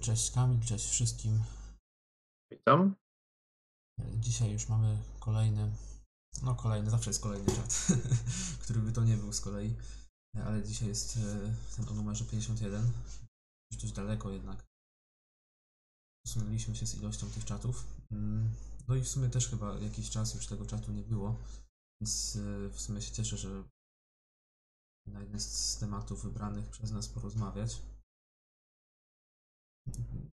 Cześć Kamil, cześć wszystkim. Witam. Dzisiaj już mamy kolejny, no kolejny, zawsze jest kolejny czat, który by to nie był z kolei, ale dzisiaj jest e, ten o numerze 51, już dość daleko jednak. Posunęliśmy się z ilością tych czatów. Mm, No i w sumie też chyba jakiś czas już tego czatu nie było, więc e, w sumie się cieszę, że na jeden z tematów wybranych przez nas porozmawiać.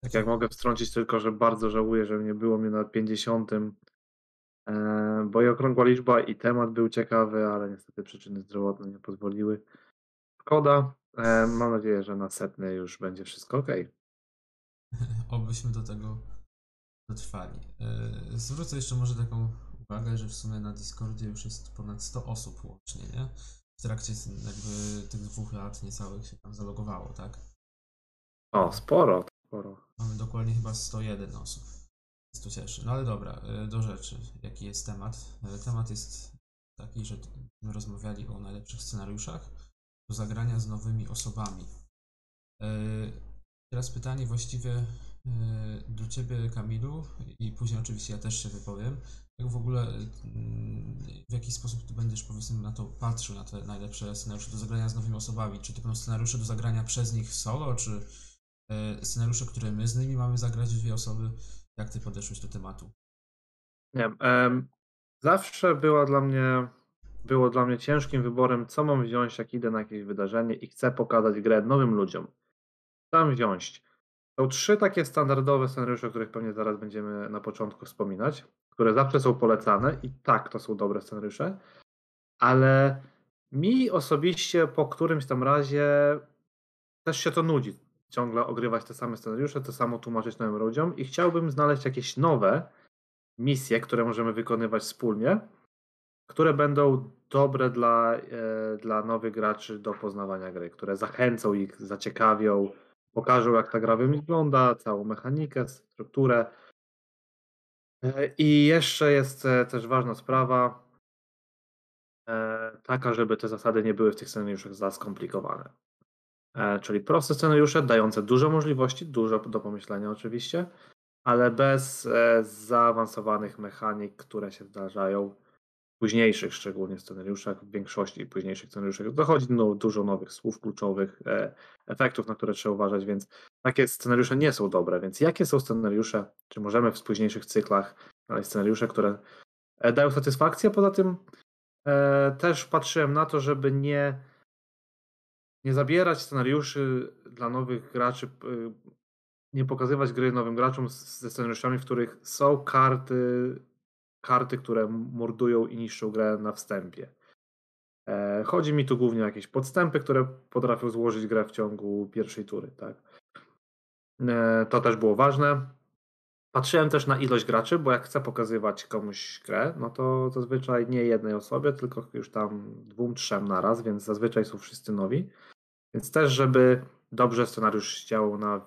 Tak jak mogę wtrącić tylko, że bardzo żałuję, że nie było mnie na 50. e, Bo i okrągła liczba i temat był ciekawy, ale niestety przyczyny zdrowotne nie pozwoliły. Szkoda. E, Mam nadzieję, że na setny już będzie wszystko ok. Obyśmy do tego dotrwali. Yy, Zwrócę jeszcze może taką uwagę, że w sumie na Discordzie już jest ponad 100 osób łącznie, nie? W trakcie jakby tych dwóch lat niecałych się tam zalogowało, tak? O, sporo, sporo. Mamy dokładnie chyba 101 osób. Więc to cieszy. No ale dobra, yy, do rzeczy. Jaki jest temat? Yy, Temat jest taki, że rozmawiali o najlepszych scenariuszach do zagrania z nowymi osobami. Yy, Teraz pytanie właściwie do Ciebie, Kamilu, i później oczywiście ja też się wypowiem. Jak w ogóle, w jaki sposób Ty będziesz powiedzmy na to patrzył, na te najlepsze scenariusze do zagrania z nowymi osobami? Czy to będą scenariusze do zagrania przez nich solo, czy scenariusze, które my z nimi mamy zagrać dwie osoby? Jak Ty podeszłeś do tematu? Nie wiem. em, Zawsze była dla mnie, było dla mnie ciężkim wyborem, co mam wziąć, jak idę na jakieś wydarzenie i chcę pokazać grę nowym ludziom. Mam wziąć? Są trzy takie standardowe scenariusze, o których pewnie zaraz będziemy na początku wspominać, które zawsze są polecane i tak, to są dobre scenariusze, ale mi osobiście po którymś tam razie też się to nudzi. Ciągle ogrywać te same scenariusze, to samo tłumaczyć nowym ludziom i chciałbym znaleźć jakieś nowe misje, które możemy wykonywać wspólnie, które będą dobre dla, e, dla nowych graczy do poznawania gry, które zachęcą ich, zaciekawią, pokażą jak ta gra wygląda, całą mechanikę, strukturę. E, I jeszcze jest e, też ważna sprawa, e, taka, żeby te zasady nie były w tych scenariuszach za skomplikowane. E, Czyli proste scenariusze, dające dużo możliwości, dużo do pomyślenia oczywiście, ale bez e, zaawansowanych mechanik, które się zdarzają w późniejszych szczególnie scenariuszach, w większości późniejszych scenariuszach. Dochodzi dużo nowych słów kluczowych, e, efektów, na które trzeba uważać, więc takie scenariusze nie są dobre. Więc jakie są scenariusze, czy możemy w późniejszych cyklach znaleźć scenariusze, które dają satysfakcję? Poza tym też patrzyłem na to, żeby nie nie zabierać scenariuszy dla nowych graczy, y, nie pokazywać gry nowym graczom ze scenariuszami, w których są karty, karty, które mordują i niszczą grę na wstępie. E, Chodzi mi tu głównie o jakieś podstępy, które potrafią złożyć grę w ciągu pierwszej tury. Tak? E, To też było ważne. Patrzyłem też na ilość graczy, bo jak chcę pokazywać komuś grę, no to zazwyczaj nie jednej osobie, tylko już tam dwóm, trzem na raz, więc zazwyczaj są wszyscy nowi. Więc też, żeby dobrze scenariusz działał na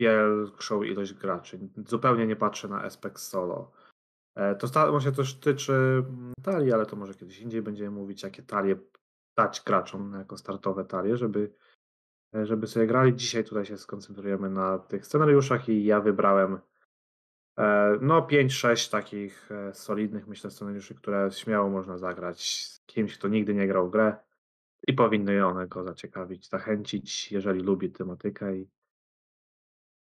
większą ilość graczy. Zupełnie nie patrzę na aspekt solo. E, To samo się też tyczy mm, talii, ale to może kiedyś indziej będziemy mówić, jakie talie dać graczom jako startowe talie, żeby, e, żeby sobie grali. Dzisiaj tutaj się skoncentrujemy na tych scenariuszach i ja wybrałem e, no 5-6 takich solidnych, myślę, scenariuszy, które śmiało można zagrać z kimś, kto nigdy nie grał w grę i powinny one go zaciekawić, zachęcić, jeżeli lubi tematykę i,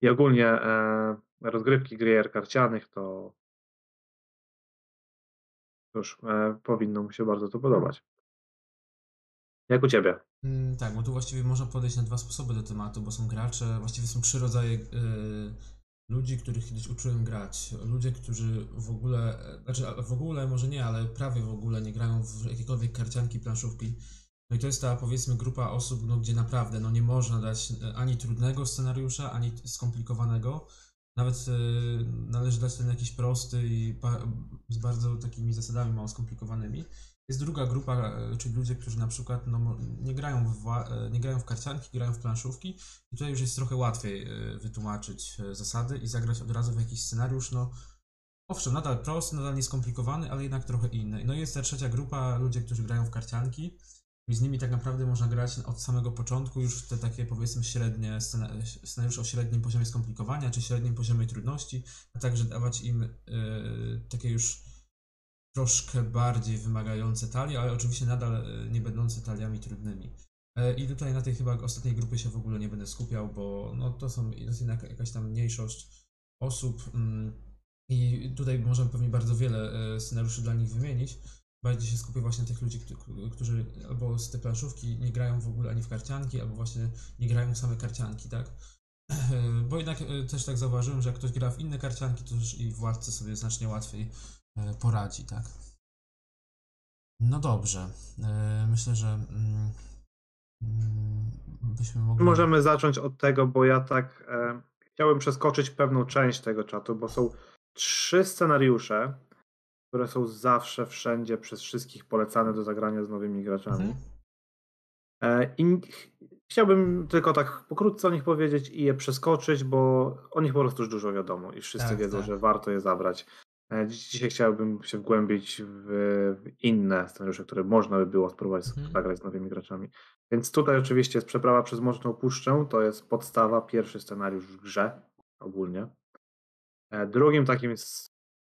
i ogólnie e, rozgrywki gier karcianych, to już e, powinno mu się bardzo to podobać. Jak u ciebie? Mm, Tak, bo tu właściwie można podejść na dwa sposoby do tematu, bo są gracze, właściwie są trzy rodzaje y, ludzi, których kiedyś uczyłem grać. Ludzie, którzy w ogóle, e, znaczy w ogóle może nie, ale prawie w ogóle nie grają w jakiekolwiek karcianki, planszówki. No i to jest ta powiedzmy grupa osób, no, gdzie naprawdę no, nie można dać e, ani trudnego scenariusza, ani skomplikowanego. Nawet y, należy dać ten jakiś prosty i z bardzo takimi zasadami mało skomplikowanymi. Jest druga grupa, e, czyli ludzie, którzy na przykład no, nie, grają w, nie grają w karcianki, grają w planszówki i tutaj już jest trochę łatwiej wytłumaczyć zasady i zagrać od razu w jakiś scenariusz, no owszem, nadal prosty, nadal nieskomplikowany, ale jednak trochę inny. No i jest ta trzecia grupa, ludzie, którzy grają w karcianki i z nimi tak naprawdę można grać od samego początku, już te takie powiedzmy średnie scenariusze o średnim poziomie skomplikowania, czy średnim poziomie trudności, a także dawać im y, takie już troszkę bardziej wymagające talie, ale oczywiście nadal y, nie będące taliami trudnymi. E, I tutaj na tej chyba ostatniej grupie się w ogóle nie będę skupiał, bo no, to są to jest jednak jakaś tam mniejszość osób mm, i tutaj możemy pewnie bardzo wiele e, scenariuszy dla nich wymienić. Bardziej się skupię właśnie na tych ludzi, którzy albo z tej planszówki nie grają w ogóle ani w karcianki, albo właśnie nie grają w same karcianki, tak? Bo jednak e, też tak zauważyłem, że jak ktoś gra w inne karcianki, to już i władcy sobie znacznie łatwiej poradzi, tak? No dobrze. Myślę, że mm, Mm, byśmy mogli... Możemy zacząć od tego, bo ja tak e, chciałbym przeskoczyć pewną część tego czatu, bo są trzy scenariusze, które są zawsze, wszędzie, przez wszystkich polecane do zagrania z nowymi graczami. Mhm. E, I chciałbym tylko tak pokrótce o nich powiedzieć i je przeskoczyć, bo o nich po prostu już dużo wiadomo i wszyscy tak, wiedzą, tak. że warto je zabrać. E, dzisiaj chciałbym się wgłębić w inne scenariusze, które można by było spróbować mhm. zagrać z nowymi graczami. Więc tutaj oczywiście jest Przeprawa przez Mroczną Puszczę, to jest podstawa, pierwszy scenariusz w grze ogólnie. E, drugim takim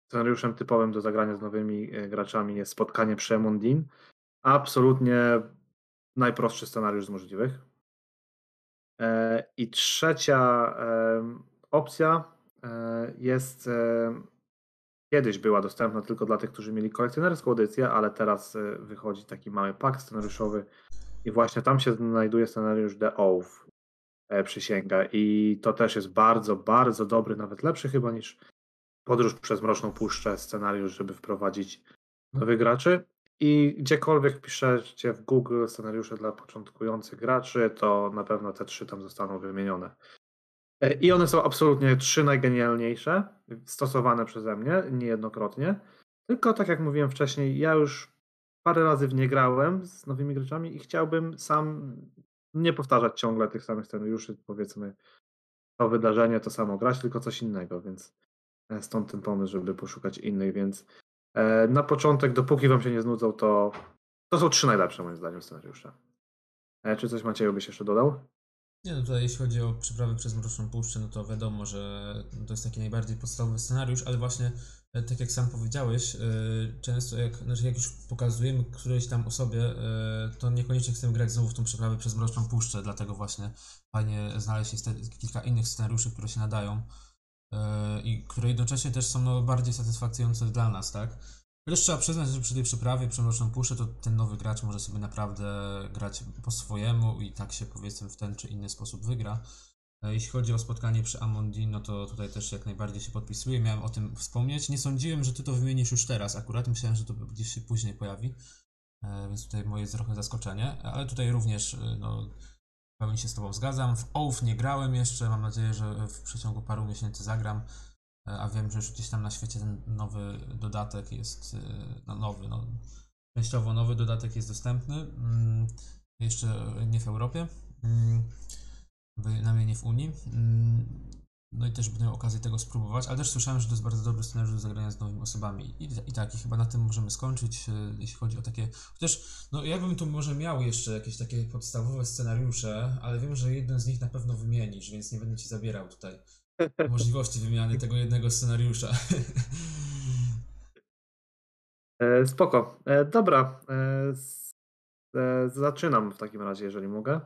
scenariuszem typowym do zagrania z nowymi e, graczami jest Spotkanie przy Emondin. Absolutnie najprostszy scenariusz z możliwych. I trzecia opcja jest Kiedyś była dostępna tylko dla tych, którzy mieli kolekcjonerską edycję, ale teraz e, wychodzi taki mały pak scenariuszowy i właśnie tam się znajduje scenariusz The Oath, e, przysięga i to też jest bardzo, bardzo dobry, nawet lepszy chyba niż Podróż przez Mroczną Puszczę scenariusz, żeby wprowadzić nowych graczy. I gdziekolwiek piszecie w Google scenariusze dla początkujących graczy, to na pewno te trzy tam zostaną wymienione. E, I one są absolutnie trzy najgenialniejsze, stosowane przeze mnie niejednokrotnie. Tylko tak jak mówiłem wcześniej, ja już parę razy w nie grałem z nowymi graczami i chciałbym sam nie powtarzać ciągle tych samych scenariuszy, powiedzmy to wydarzenie, to samo grać, tylko coś innego, więc stąd ten pomysł, żeby poszukać innych, więc e, na początek, dopóki wam się nie znudzą, to to są trzy najlepsze moim zdaniem scenariusze. Czy coś Macieju byś jeszcze dodał? Nie, no tutaj jeśli chodzi o przeprawy przez Mroczną Puszczę, no to wiadomo, że to jest taki najbardziej podstawowy scenariusz, ale właśnie e, tak jak sam powiedziałeś, e, często jak, znaczy jak już pokazujemy którejś tam osobie, e, to niekoniecznie chcemy grać znowu w tą przeprawę przez Mroczną Puszczę, dlatego właśnie fajnie znaleźć kilka innych scenariuszy, które się nadają i które jednocześnie też są no, bardziej satysfakcjonujące dla nas, tak? Chociaż trzeba przyznać, że przy tej przyprawie Przemroczną Puszczę to ten nowy gracz może sobie naprawdę grać po swojemu i tak się powiedzmy w ten czy inny sposób wygra. E, jeśli chodzi o spotkanie przy Amondi, no to tutaj też jak najbardziej się podpisuję. Miałem o tym wspomnieć. Nie sądziłem, że ty to wymienisz już teraz akurat. Myślałem, że to gdzieś się później pojawi. E, więc tutaj moje trochę zaskoczenie. Ale tutaj również e, no, pełni się z Tobą zgadzam. W OUF nie grałem jeszcze. Mam nadzieję, że w przeciągu paru miesięcy zagram. E, a wiem, że już gdzieś tam na świecie ten nowy dodatek jest, e, no nowy, no, częściowo nowy dodatek jest dostępny, mm, jeszcze nie w Europie, mm, na mnie nie w Unii. No i też będę miał okazję tego spróbować, ale też słyszałem, że to jest bardzo dobry scenariusz do zagrania z nowymi osobami. I, i tak, i chyba na tym możemy skończyć, e, jeśli chodzi o takie. Chociaż, no ja bym tu może miał jeszcze jakieś takie podstawowe scenariusze, ale wiem, że jeden z nich na pewno wymienisz, więc nie będę ci zabierał tutaj możliwości wymiany tego jednego scenariusza. E, spoko. E, dobra. Zaczynam w takim razie, jeżeli mogę.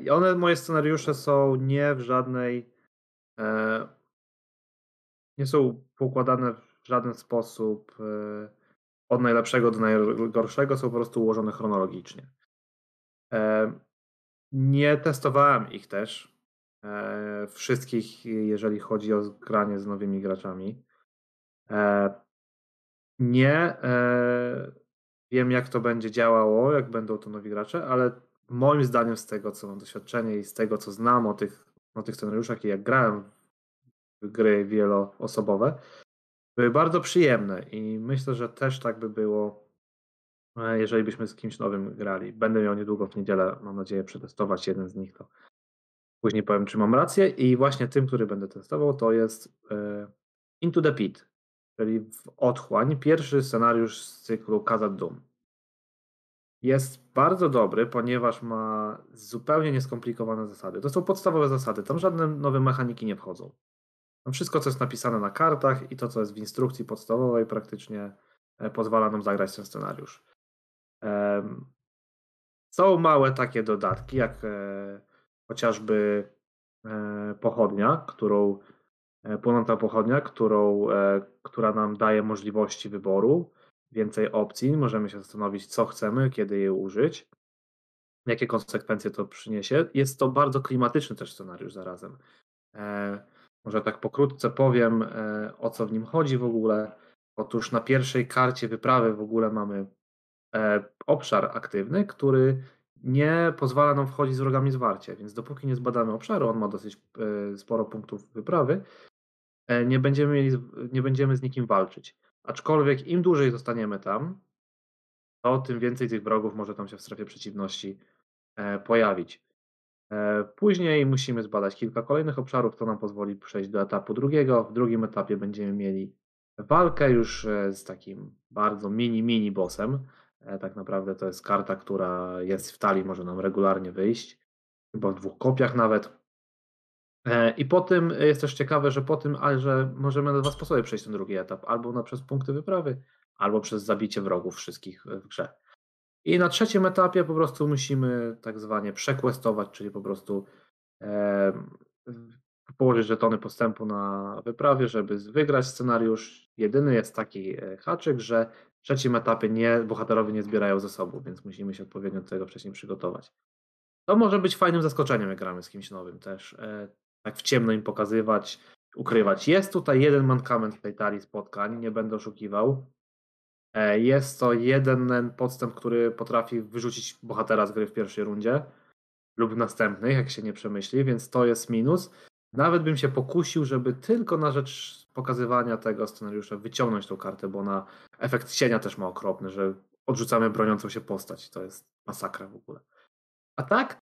I one, moje scenariusze są nie w żadnej. Nie są pokładane w żaden sposób od najlepszego do najgorszego, są po prostu ułożone chronologicznie. Nie testowałem ich też, E, wszystkich, jeżeli chodzi o granie z nowymi graczami. E, nie e, wiem, jak to będzie działało, jak będą to nowi gracze, ale moim zdaniem, z tego co mam doświadczenie i z tego co znam o tych, o tych scenariuszach i jak grałem w gry wieloosobowe, były bardzo przyjemne i myślę, że też tak by było, jeżeli byśmy z kimś nowym grali. Będę miał niedługo w niedzielę, mam nadzieję, przetestować jeden z nich, to Później powiem, czy mam rację. I właśnie tym, który będę testował, to jest e, Into the Pit, czyli w otchłań. Pierwszy scenariusz z cyklu Kazat Doom. Jest bardzo dobry, ponieważ ma zupełnie nieskomplikowane zasady. To są podstawowe zasady, tam żadne nowe mechaniki nie wchodzą. Tam wszystko, co jest napisane na kartach i to, co jest w instrukcji podstawowej, praktycznie e, pozwala nam zagrać ten scenariusz. Są małe takie dodatki, jak e, chociażby e, pochodnia, którą płonąca pochodnia, którą, która nam daje możliwości wyboru więcej opcji, możemy się zastanowić, co chcemy, kiedy je użyć, jakie konsekwencje to przyniesie. Jest to bardzo klimatyczny też scenariusz zarazem. E, może tak pokrótce powiem, e, o co w nim chodzi w ogóle. Otóż na pierwszej karcie wyprawy w ogóle mamy e, obszar aktywny, który nie pozwala nam wchodzić z wrogami zwarcie, więc dopóki nie zbadamy obszaru, on ma dosyć e, sporo punktów wyprawy, e, nie będziemy, mieli, nie będziemy z nikim walczyć. Aczkolwiek im dłużej zostaniemy tam, to tym więcej tych wrogów może tam się w strefie przeciwności e, pojawić. E, później musimy zbadać kilka kolejnych obszarów, to nam pozwoli przejść do etapu drugiego. W drugim etapie będziemy mieli walkę już e, z takim bardzo mini, mini bossem. Tak naprawdę to jest karta, która jest w talii, może nam regularnie wyjść. Chyba w dwóch kopiach nawet. E, I po tym jest też ciekawe, że po tym, że możemy na dwa sposoby przejść ten drugi etap. Albo na przez punkty wyprawy, albo przez zabicie wrogów wszystkich w grze. I na trzecim etapie po prostu musimy tak zwanie przequestować, czyli po prostu e, położyć żetony postępu na wyprawie, żeby wygrać scenariusz. Jedyny jest taki e, haczyk, że w trzecim etapie nie, bohaterowie nie zbierają zasobów, więc musimy się odpowiednio do tego wcześniej przygotować. To może być fajnym zaskoczeniem, jak gramy z kimś nowym też. Tak w ciemno im pokazywać, ukrywać. Jest tutaj jeden mankament w tej talii spotkań, nie będę oszukiwał. E, jest to jeden podstęp, który potrafi wyrzucić bohatera z gry w pierwszej rundzie lub w następnej, jak się nie przemyśli, więc to jest minus. Nawet bym się pokusił, żeby tylko na rzecz pokazywania tego scenariusza wyciągnąć tą kartę, bo na efekt cienia też ma okropny, że odrzucamy broniącą się postać. To jest masakra w ogóle. A tak,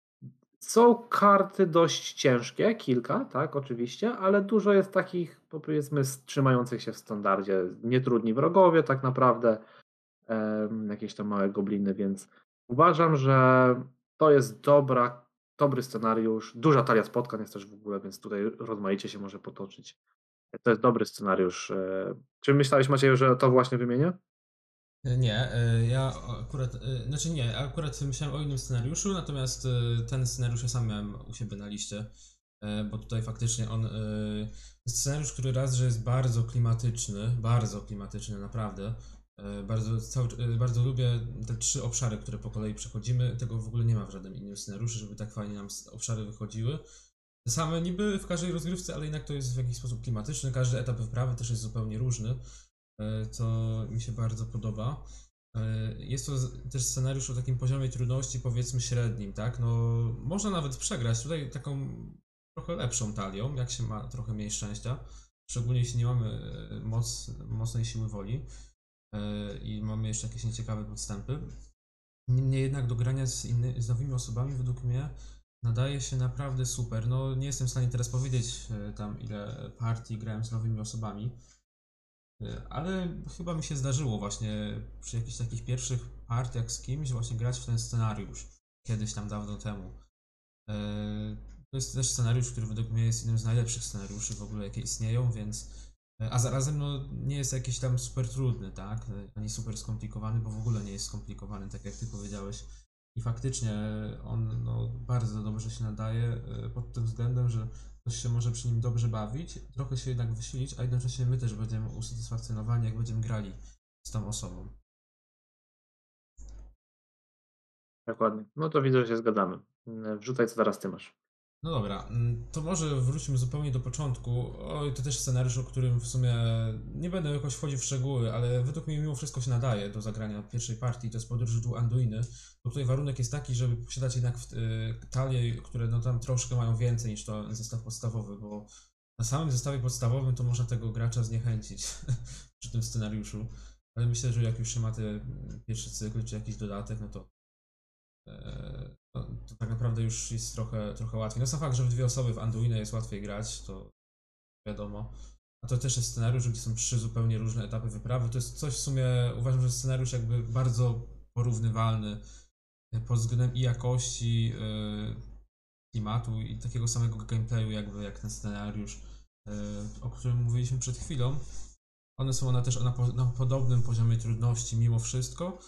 są karty dość ciężkie, kilka, tak, oczywiście, ale dużo jest takich, powiedzmy, trzymających się w standardzie. Nietrudni wrogowie, tak naprawdę, jakieś tam małe gobliny, więc uważam, że to jest dobra, dobry scenariusz. Duża talia spotkań jest też w ogóle, więc tutaj rozmaicie się może potoczyć. To jest dobry scenariusz. E, czy myślałeś, Macieju, że to właśnie wymienię? Nie, e, ja akurat, e, znaczy nie, akurat myślałem o innym scenariuszu, natomiast ten scenariusz ja sam miałem u siebie na liście, bo tutaj faktycznie on, scenariusz, który raz, że jest bardzo klimatyczny, bardzo klimatyczny naprawdę, bardzo, cały, bardzo lubię te trzy obszary, które po kolei przechodzimy, tego w ogóle nie ma w żadnym innym scenariuszu, żeby tak fajnie nam obszary wychodziły. Same niby w każdej rozgrywce, ale jednak to jest w jakiś sposób klimatyczny, każdy etap wyprawy też jest zupełnie różny. E, co mi się bardzo podoba. E, jest to też scenariusz o takim poziomie trudności powiedzmy średnim, tak? No, można nawet przegrać tutaj taką trochę lepszą talią, jak się ma trochę mniej szczęścia, szczególnie jeśli nie mamy e, moc, mocnej siły woli i mamy jeszcze jakieś nieciekawe podstępy. Niemniej jednak do grania z, inny, z nowymi osobami według mnie nadaje się naprawdę super. No nie jestem w stanie teraz powiedzieć tam ile partii grałem z nowymi osobami, ale chyba mi się zdarzyło właśnie przy jakichś takich pierwszych partiach z kimś właśnie grać w ten scenariusz. Kiedyś tam dawno temu. E, to jest też scenariusz, który według mnie jest jednym z najlepszych scenariuszy w ogóle, jakie istnieją, więc. E, a zarazem no, nie jest jakiś tam super trudny, tak? Ani super skomplikowany, bo w ogóle nie jest skomplikowany, tak jak ty powiedziałeś. I faktycznie on no, bardzo dobrze się nadaje pod tym względem, że ktoś się może przy nim dobrze bawić, trochę się jednak wysilić, a jednocześnie my też będziemy usatysfakcjonowani, jak będziemy grali z tą osobą. Dokładnie. No to widzę, że się zgadamy. Wrzucaj, co teraz ty masz. No dobra, mm, to może wróćmy zupełnie do początku. Oj, to też scenariusz, o którym w sumie nie będę jakoś wchodził w szczegóły, ale według mnie mimo wszystko się nadaje do zagrania pierwszej partii, to jest podróż do Anduiny. Bo tutaj warunek jest taki, żeby posiadać jednak y, talie, które no tam troszkę mają więcej niż to zestaw podstawowy, bo na samym zestawie podstawowym to można tego gracza zniechęcić przy tym scenariuszu. Ale myślę, że jak już się ma ten pierwszy cykl, czy jakiś dodatek, no to to, to, tak naprawdę już jest trochę, trochę łatwiej. No sam fakt, że w dwie osoby w Anduino jest łatwiej grać, to wiadomo. A to też jest scenariusz, gdzie są trzy zupełnie różne etapy wyprawy. To jest coś w sumie, uważam, że scenariusz jakby bardzo porównywalny pod względem i jakości, klimatu i takiego samego gameplayu jakby jak ten scenariusz, o którym mówiliśmy przed chwilą. One są one też na, na podobnym poziomie trudności mimo wszystko.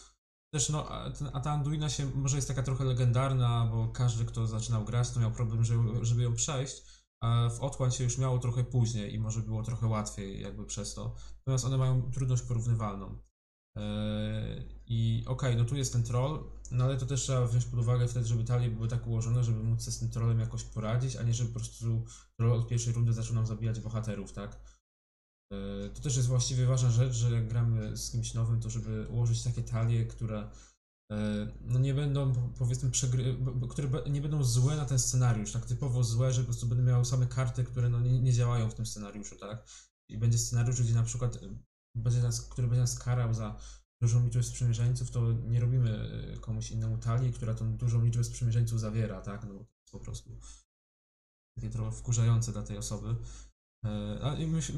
Też no, a ta Anduina się może jest taka trochę legendarna, bo każdy, kto zaczynał grać, to miał problem, żeby, żeby ją przejść. A w Otchłań się już miało trochę później i może było trochę łatwiej jakby przez to. Natomiast one mają trudność porównywalną. Eee, I okej, okay, no tu jest ten troll, no ale to też trzeba wziąć pod uwagę wtedy, żeby talie były tak ułożone, żeby móc się z tym trollem jakoś poradzić, a nie żeby po prostu troll od pierwszej rundy zaczął nam zabijać bohaterów, tak? E, to też jest właściwie ważna rzecz, że jak gramy z kimś nowym, to żeby ułożyć takie talie, które e, no nie będą powiedzmy przegry... które nie będą złe na ten scenariusz, tak typowo złe, że po prostu będą miały same karty, które no nie, nie działają w tym scenariuszu, tak? I będzie scenariusz, gdzie na przykład e, będzie nas, który będzie nas karał za dużą liczbę sprzymierzeńców, to nie robimy komuś innemu talii, która tą dużą liczbę sprzymierzeńców zawiera, tak? No po prostu takie trochę wkurzające dla tej osoby. E, a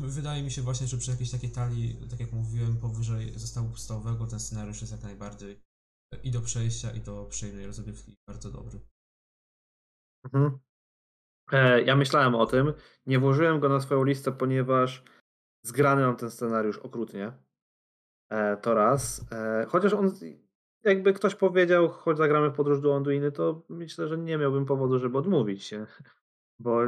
wydaje mi się właśnie, że przy jakiejś takiej talii, tak jak mówiłem, powyżej zestawu podstawowego ten scenariusz jest jak najbardziej i do przejścia, i do przyjemnej rozgrywki bardzo dobry. Mhm. E, ja myślałem o tym. Nie włożyłem go na swoją listę, ponieważ zgrany mam ten scenariusz okrutnie. E, to raz. E, chociaż on, jakby ktoś powiedział, choć zagramy w podróż do Anduiny, to myślę, że nie miałbym powodu, żeby odmówić się. Bo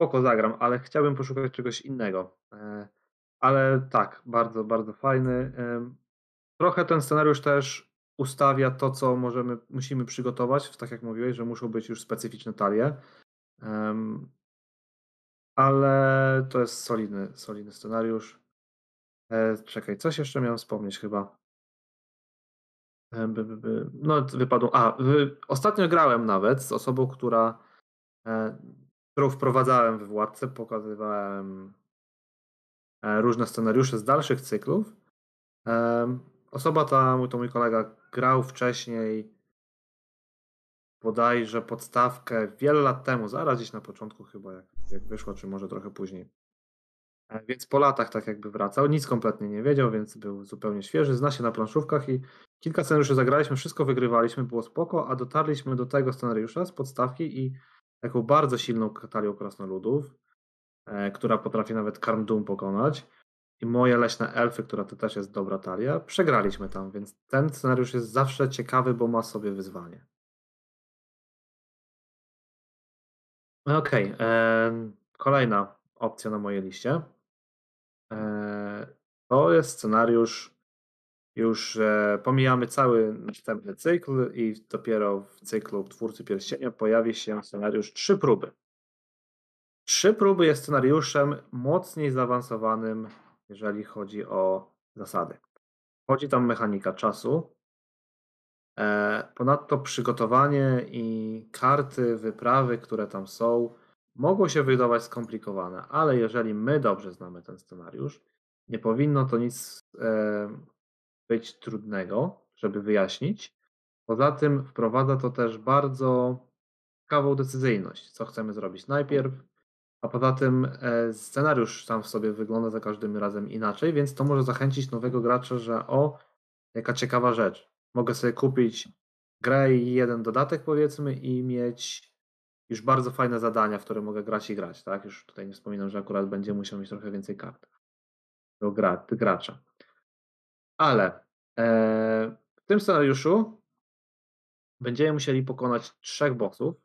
spoko zagram, ale chciałbym poszukać czegoś innego. E, ale tak, bardzo, bardzo fajny. Trochę ten scenariusz też ustawia to, co możemy, musimy przygotować, tak jak mówiłeś, że muszą być już specyficzne talie. Ale to jest solidny, solidny scenariusz. E, czekaj, coś jeszcze miałem wspomnieć chyba. E, no, wypadło. A, ostatnio grałem nawet z osobą, która którą wprowadzałem w Władce, pokazywałem e, różne scenariusze z dalszych cyklów. Osoba ta, to mój kolega, grał wcześniej bodajże podstawkę wiele lat temu, zaraz gdzieś na początku chyba, jak, jak wyszło, czy może trochę później. E, więc po latach tak jakby wracał, nic kompletnie nie wiedział, więc był zupełnie świeży, zna się na planszówkach i kilka scenariuszy zagraliśmy, wszystko wygrywaliśmy, było spoko, a dotarliśmy do tego scenariusza z podstawki i taką bardzo silną katalią krasnoludów, e, która potrafi nawet Karmdum pokonać. I moje leśne elfy, która to też jest dobra talia, przegraliśmy tam, więc ten scenariusz jest zawsze ciekawy, bo ma sobie wyzwanie. Okej, okay, kolejna opcja na mojej liście. E, to jest scenariusz już e, pomijamy cały następny cykl i dopiero w cyklu Twórcy Pierścienia pojawi się scenariusz Trzy próby. Trzy próby jest scenariuszem mocniej zaawansowanym, jeżeli chodzi o zasady. Chodzi tam mechanika czasu. E, ponadto przygotowanie i karty, wyprawy, które tam są, mogą się wydawać skomplikowane, ale jeżeli my dobrze znamy ten scenariusz, nie powinno to nic e, być trudnego, żeby wyjaśnić. Poza tym wprowadza to też bardzo ciekawą decyzyjność, co chcemy zrobić najpierw, a poza tym e, scenariusz sam w sobie wygląda za każdym razem inaczej, więc to może zachęcić nowego gracza, że o, jaka ciekawa rzecz. Mogę sobie kupić grę i jeden dodatek powiedzmy i mieć już bardzo fajne zadania, w które mogę grać i grać, tak? Już tutaj nie wspominam, że akurat będzie musiał mieć trochę więcej kart do gra, gracza. Ale e, w tym scenariuszu będziemy musieli pokonać trzech bossów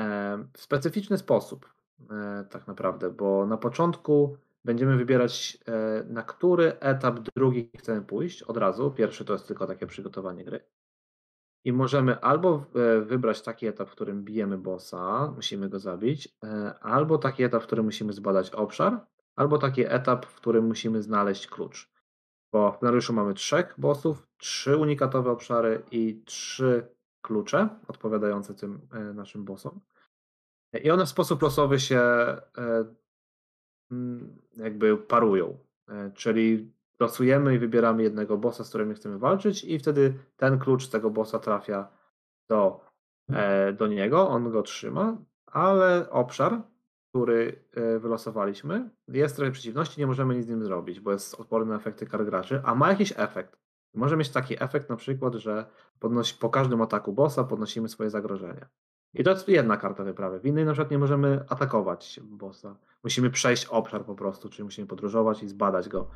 e, w specyficzny sposób, e, tak naprawdę, bo na początku będziemy wybierać, na który etap drugi chcemy pójść od razu. Pierwszy to jest tylko takie przygotowanie gry. I możemy albo wybrać taki etap, w którym bijemy bossa, musimy go zabić, albo taki etap, w którym musimy zbadać obszar, albo taki etap, w którym musimy znaleźć klucz. Bo w scenariuszu mamy trzech bossów, trzy unikatowe obszary i trzy klucze odpowiadające tym e, naszym bossom. I one w sposób losowy się e, mm, jakby parują. E, czyli losujemy i wybieramy jednego bossa, z którym chcemy walczyć, i wtedy ten klucz tego bossa trafia do, do niego, on go trzyma, ale obszar który e, wylosowaliśmy, jest trochę przeciwności, nie możemy nic z nim zrobić, bo jest odporny na efekty kar graczy, a ma jakiś efekt. Może mieć taki efekt na przykład, że podnosi, po każdym ataku bossa podnosimy swoje zagrożenie. I to jest jedna karta wyprawy. W innej na przykład nie możemy atakować bossa. Musimy przejść obszar po prostu, czyli musimy podróżować i zbadać go.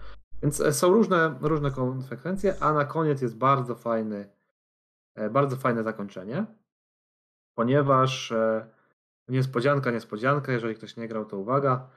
Więc e, są różne, różne konsekwencje, a na koniec jest bardzo fajny, e, bardzo fajne zakończenie, ponieważ niespodzianka, niespodzianka, jeżeli ktoś nie grał, to uwaga.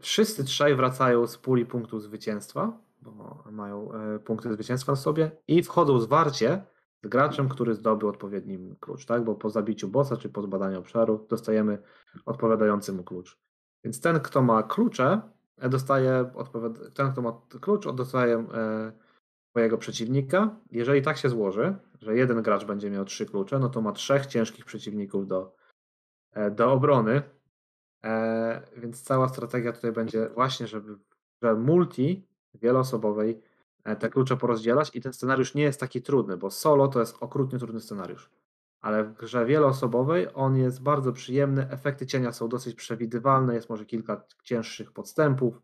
Wszyscy trzej wracają z puli punktów zwycięstwa, bo mają punkty zwycięstwa na sobie i wchodzą zwarcie z graczem, który zdobył odpowiedni klucz, tak? Bo po zabiciu bossa czy po zbadaniu obszaru dostajemy odpowiadający mu klucz. Więc ten, kto ma klucze, e, dostaje odpowiad... ten, kto ma klucz, dostaje e, przeciwnika. Jeżeli tak się złoży, że jeden gracz będzie miał trzy klucze, no to ma trzech ciężkich przeciwników do, e, do obrony. Więc cała strategia tutaj będzie właśnie, żeby że multi wieloosobowej E, te klucze porozdzielać i ten scenariusz nie jest taki trudny, bo solo to jest okrutnie trudny scenariusz. Ale w grze wieloosobowej on jest bardzo przyjemny, efekty cienia są dosyć przewidywalne, jest może kilka cięższych podstępów.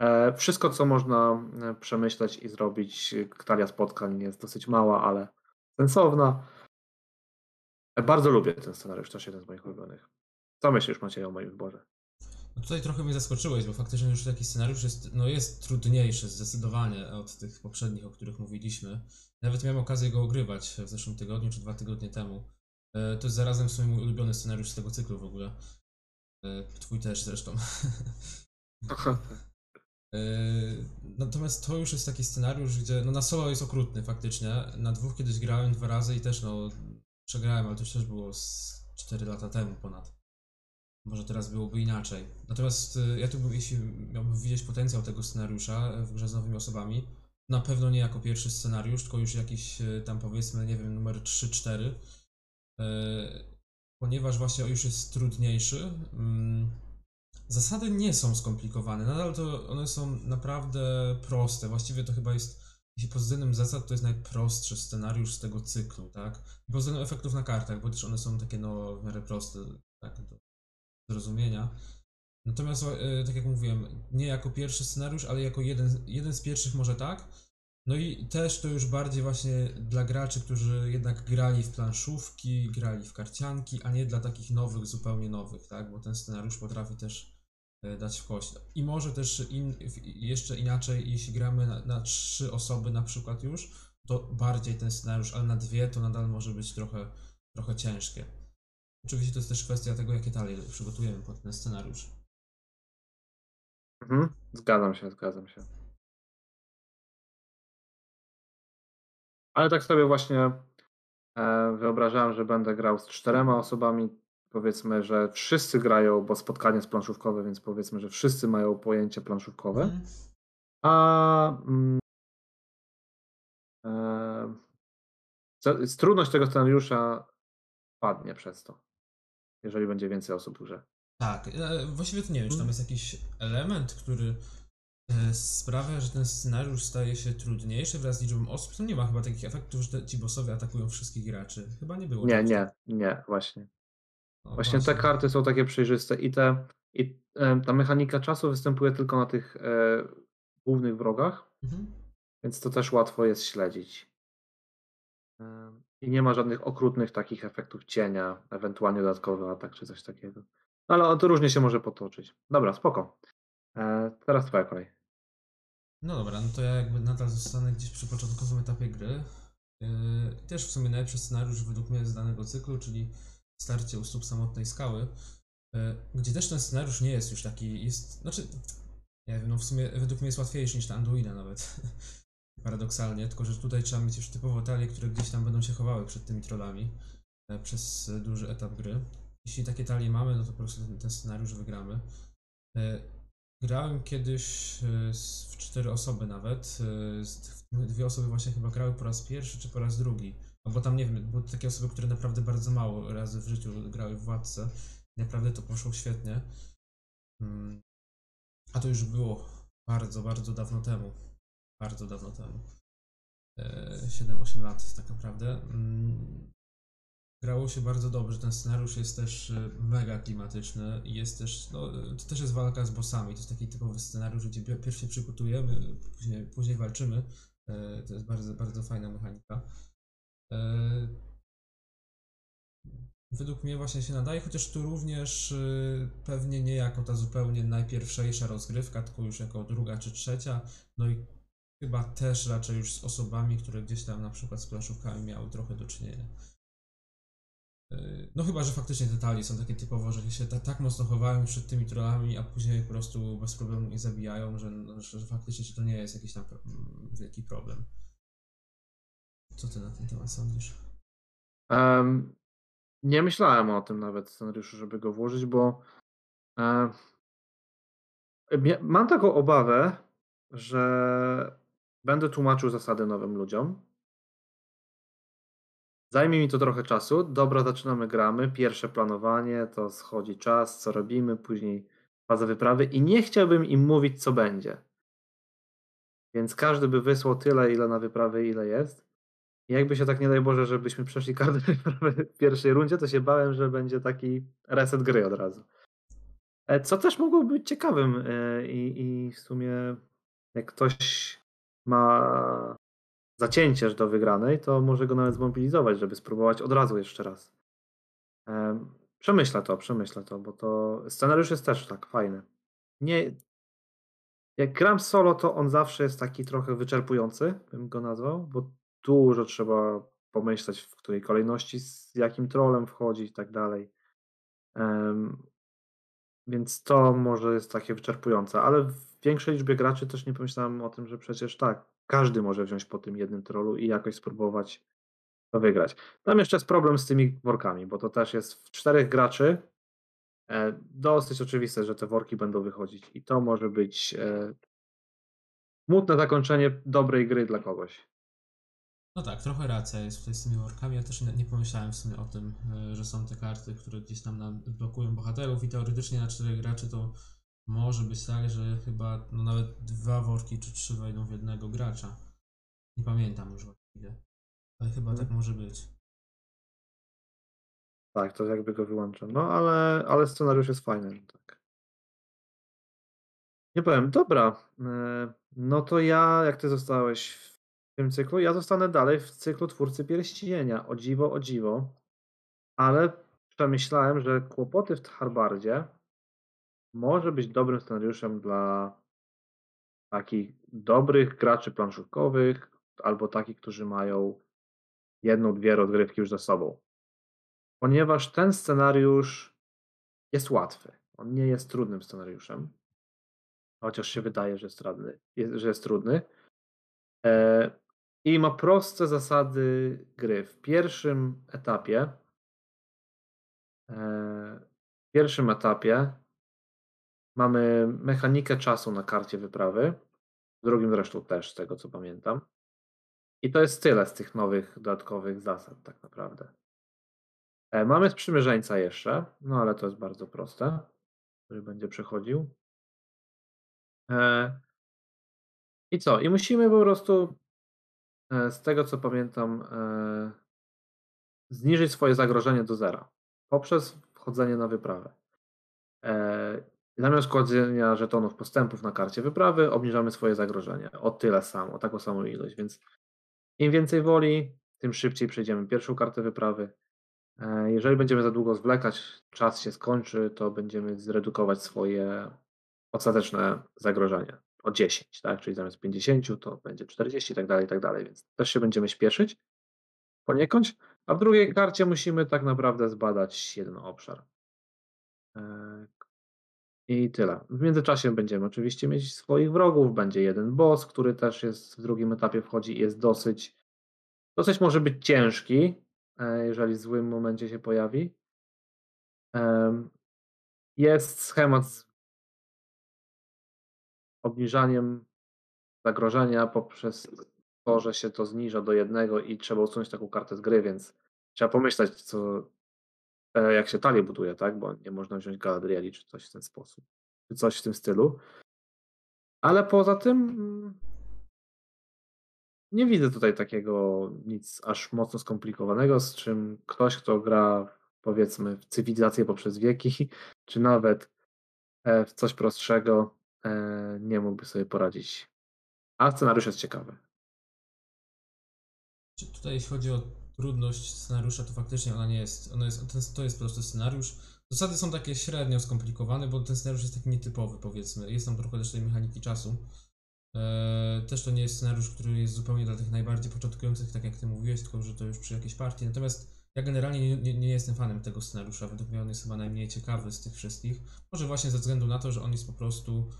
E, wszystko, co można e, przemyśleć i zrobić, talia spotkań jest dosyć mała, ale sensowna. Bardzo lubię ten scenariusz, też jeden z moich ulubionych. Co myślisz, Maciej, o moim wyborze? No tutaj trochę mnie zaskoczyłeś, bo faktycznie już taki scenariusz jest, no jest trudniejszy zdecydowanie od tych poprzednich, o których mówiliśmy. Nawet miałem okazję go ogrywać w zeszłym tygodniu czy dwa tygodnie temu. E, to jest zarazem w sumie mój ulubiony scenariusz z tego cyklu w ogóle. E, twój też zresztą. E, natomiast to już jest taki scenariusz, gdzie no na solo jest okrutny faktycznie. Na dwóch kiedyś grałem dwa razy i też no przegrałem, ale to też było z 4 lata temu ponad. Może teraz byłoby inaczej. Natomiast y, ja tu, jeśli miałbym widzieć potencjał tego scenariusza w grze z nowymi osobami, na pewno nie jako pierwszy scenariusz, tylko już jakiś y, tam powiedzmy, nie wiem, numer 3-4, y, ponieważ właśnie już jest trudniejszy. Mm, zasady nie są skomplikowane, nadal to one są naprawdę proste. Właściwie to chyba jest, jeśli pod względem zasad, to jest najprostszy scenariusz z tego cyklu, tak? I pod względem efektów na kartach, bo też one są takie no w miarę proste, tak? zrozumienia. Natomiast, e, tak jak mówiłem, nie jako pierwszy scenariusz, ale jako jeden, jeden z pierwszych może tak. No i też to już bardziej właśnie dla graczy, którzy jednak grali w planszówki, grali w karcianki, a nie dla takich nowych, zupełnie nowych, tak? Bo ten scenariusz potrafi też dać w kość. I może też in, jeszcze inaczej, jeśli gramy na, na trzy osoby na przykład już, to bardziej ten scenariusz, ale na dwie to nadal może być trochę, trochę ciężkie. Oczywiście to jest też kwestia tego, jakie talie przygotujemy pod ten scenariusz. Mhm. Zgadzam się, zgadzam się. Ale tak sobie właśnie e, wyobrażałem, że będę grał z czterema osobami. Powiedzmy, że wszyscy grają, bo spotkanie jest planszówkowe, więc powiedzmy, że wszyscy mają pojęcie planszówkowe. Mhm. A mm, e, trudność tego scenariusza padnie przez to jeżeli będzie więcej osób w grze. Tak, e, właściwie to nie wiem, czy tam mhm. jest jakiś element, który e, sprawia, że ten scenariusz staje się trudniejszy wraz z liczbą osób. To nie ma chyba takich efektów, że ci bossowie atakują wszystkich graczy. Chyba nie było. Nie, nie, nie, właśnie. Właśnie, właśnie te karty są takie przejrzyste i te i e, ta mechanika czasu występuje tylko na tych e, głównych wrogach, mhm. więc to też łatwo jest śledzić. I nie ma żadnych okrutnych takich efektów cienia, ewentualnie dodatkowy atak czy coś takiego. No, ale to różnie się może potoczyć. Dobra, spoko. E, teraz twoja kolej. No dobra, no to ja jakby nadal zostanę gdzieś przy początkowym etapie gry. Yy, też w sumie najlepszy scenariusz według mnie z danego cyklu, czyli starcie u stóp samotnej skały, yy, gdzie też ten scenariusz nie jest już taki, jest, znaczy, nie wiem, no w sumie według mnie jest łatwiejszy niż ta Anduina nawet. paradoksalnie, tylko że tutaj trzeba mieć już typowo talie, które gdzieś tam będą się chowały przed tymi trollami e, przez duży etap gry. Jeśli takie talie mamy, no to po prostu ten, ten scenariusz wygramy. E, grałem kiedyś e, w cztery osoby nawet. Dwie osoby właśnie chyba grały po raz pierwszy czy po raz drugi. Albo tam nie wiem, były takie osoby, które naprawdę bardzo mało razy w życiu grały w Władce. Naprawdę to poszło świetnie. Mm. A to już było bardzo, bardzo dawno temu bardzo dawno temu. 7-8 e, lat tak naprawdę. Mm, grało się bardzo dobrze. Ten scenariusz jest też e, mega klimatyczny jest też, no, to też jest walka z bossami. To jest taki typowy scenariusz, gdzie pierw się przygotujemy, później, później walczymy. E, To jest bardzo, bardzo fajna mechanika. E, Według mnie właśnie się nadaje, chociaż tu również y, pewnie nie jako ta zupełnie najpierwszejsza rozgrywka, tylko już jako druga czy trzecia. No i chyba też raczej już z osobami, które gdzieś tam na przykład z planszówkami miały trochę do czynienia. Y, No chyba, że faktycznie detali są takie typowo, że się ta, tak mocno chowają przed tymi trollami, a później po prostu bez problemu ich zabijają, że, no, że, faktycznie że to nie jest jakiś tam wielki problem. Co ty na ten temat sądzisz? Em, nie myślałem o tym nawet scenariuszu, żeby go włożyć, bo mia- mam taką obawę, że będę tłumaczył zasady nowym ludziom. Zajmie mi to trochę czasu. Dobra, zaczynamy gramy. Pierwsze planowanie, to schodzi czas, co robimy, później faza wyprawy i nie chciałbym im mówić, co będzie. Więc każdy by wysłał tyle, ile na wyprawy, ile jest. Jakby się tak nie daj Boże, żebyśmy przeszli wyprawę w pierwszej rundzie, to się bałem, że będzie taki reset gry od razu. E, Co też mogłoby być ciekawym e, i, i w sumie jak ktoś ma zacięcie do wygranej, to może go nawet zmobilizować, żeby spróbować od razu jeszcze raz. Em, Przemyślę to, przemyślę to, bo to scenariusz jest też tak fajny. Nie, jak gram solo, to on zawsze jest taki trochę wyczerpujący, bym go nazwał, bo dużo trzeba pomyśleć, w której kolejności, z jakim trolem wchodzi i tak dalej. Em, Więc to może jest takie wyczerpujące, ale w większej liczbie graczy też nie pomyślałem o tym, że przecież tak, każdy może wziąć po tym jednym trollu i jakoś spróbować to wygrać. Tam jeszcze jest problem z tymi workami, bo to też jest w czterech graczy. E, dosyć oczywiste, że te worki będą wychodzić i to może być e, smutne zakończenie dobrej gry dla kogoś. No tak, trochę racja jest tutaj z tymi workami. Ja też nie, nie pomyślałem w sumie o tym, e, że są te karty, które gdzieś tam nam blokują bohaterów i teoretycznie na czterech graczy to może być tak, że chyba no nawet dwa worki czy trzy wejdą w jednego gracza. Nie pamiętam już właściwie. Ale chyba Mhm. tak może być. Tak, to jakby go wyłączam. No ale, ale scenariusz jest fajny. no Tak. Nie powiem, dobra. e, No to ja, jak ty zostałeś tym cyklu, ja zostanę dalej w cyklu Twórcy Pierścienia. O dziwo, o dziwo. Ale przemyślałem, że kłopoty w Harbardzie może być dobrym scenariuszem dla takich dobrych graczy planszówkowych albo takich, którzy mają jedną, dwie rozgrywki już za sobą. Ponieważ ten scenariusz jest łatwy. On nie jest trudnym scenariuszem. Chociaż się wydaje, że jest trudny. Jest, że jest trudny. E, I ma proste zasady gry. W pierwszym etapie e, w pierwszym etapie mamy mechanikę czasu na karcie wyprawy. W drugim zresztą też, z tego co pamiętam. I to jest tyle z tych nowych, dodatkowych zasad, tak naprawdę. E, Mamy sprzymierzeńca jeszcze, no ale to jest bardzo proste, który będzie przechodził. E, I co? I musimy po prostu, z tego co pamiętam, e, zniżyć swoje zagrożenie do zera poprzez wchodzenie na wyprawę. E, Zamiast kładzenia żetonów postępów na karcie wyprawy, obniżamy swoje zagrożenie o tyle samo, o taką samą ilość, więc im więcej woli, tym szybciej przejdziemy pierwszą kartę wyprawy. E, Jeżeli będziemy za długo zwlekać, czas się skończy, to będziemy zredukować swoje ostateczne zagrożenie o 10, tak? Czyli zamiast 50 to będzie 40 i tak dalej, i tak dalej, więc też się będziemy śpieszyć poniekąd, a w drugiej karcie musimy tak naprawdę zbadać jeden obszar. E, I tyle. W międzyczasie będziemy oczywiście mieć swoich wrogów, będzie jeden boss, który też jest w drugim etapie wchodzi i jest dosyć, dosyć może być ciężki, e, jeżeli w złym momencie się pojawi. Jest schemat obniżaniem zagrożenia poprzez to, że się to zniża do jednego i trzeba usunąć taką kartę z gry, więc trzeba pomyśleć, co, e, jak się talię buduje, tak? Bo nie można wziąć Galadrieli czy coś w ten sposób, czy coś w tym stylu. Ale poza tym mm, nie widzę tutaj takiego nic aż mocno skomplikowanego, z czym ktoś, kto gra powiedzmy w cywilizację poprzez wieki, czy nawet e, w coś prostszego, nie mógłby sobie poradzić. A scenariusz jest ciekawy. Czy tutaj jeśli chodzi o trudność scenariusza, to faktycznie ona nie jest, ona jest to jest prosty scenariusz. Zasady są takie średnio skomplikowane, bo ten scenariusz jest taki nietypowy powiedzmy. Jest tam trochę też tej mechaniki czasu. Eee, też to nie jest scenariusz, który jest zupełnie dla tych najbardziej początkujących, tak jak ty mówiłeś, tylko że to już przy jakiejś partii. Natomiast ja generalnie nie, nie, nie jestem fanem tego scenariusza. Według mnie on jest chyba najmniej ciekawy z tych wszystkich. Może właśnie ze względu na to, że on jest po prostu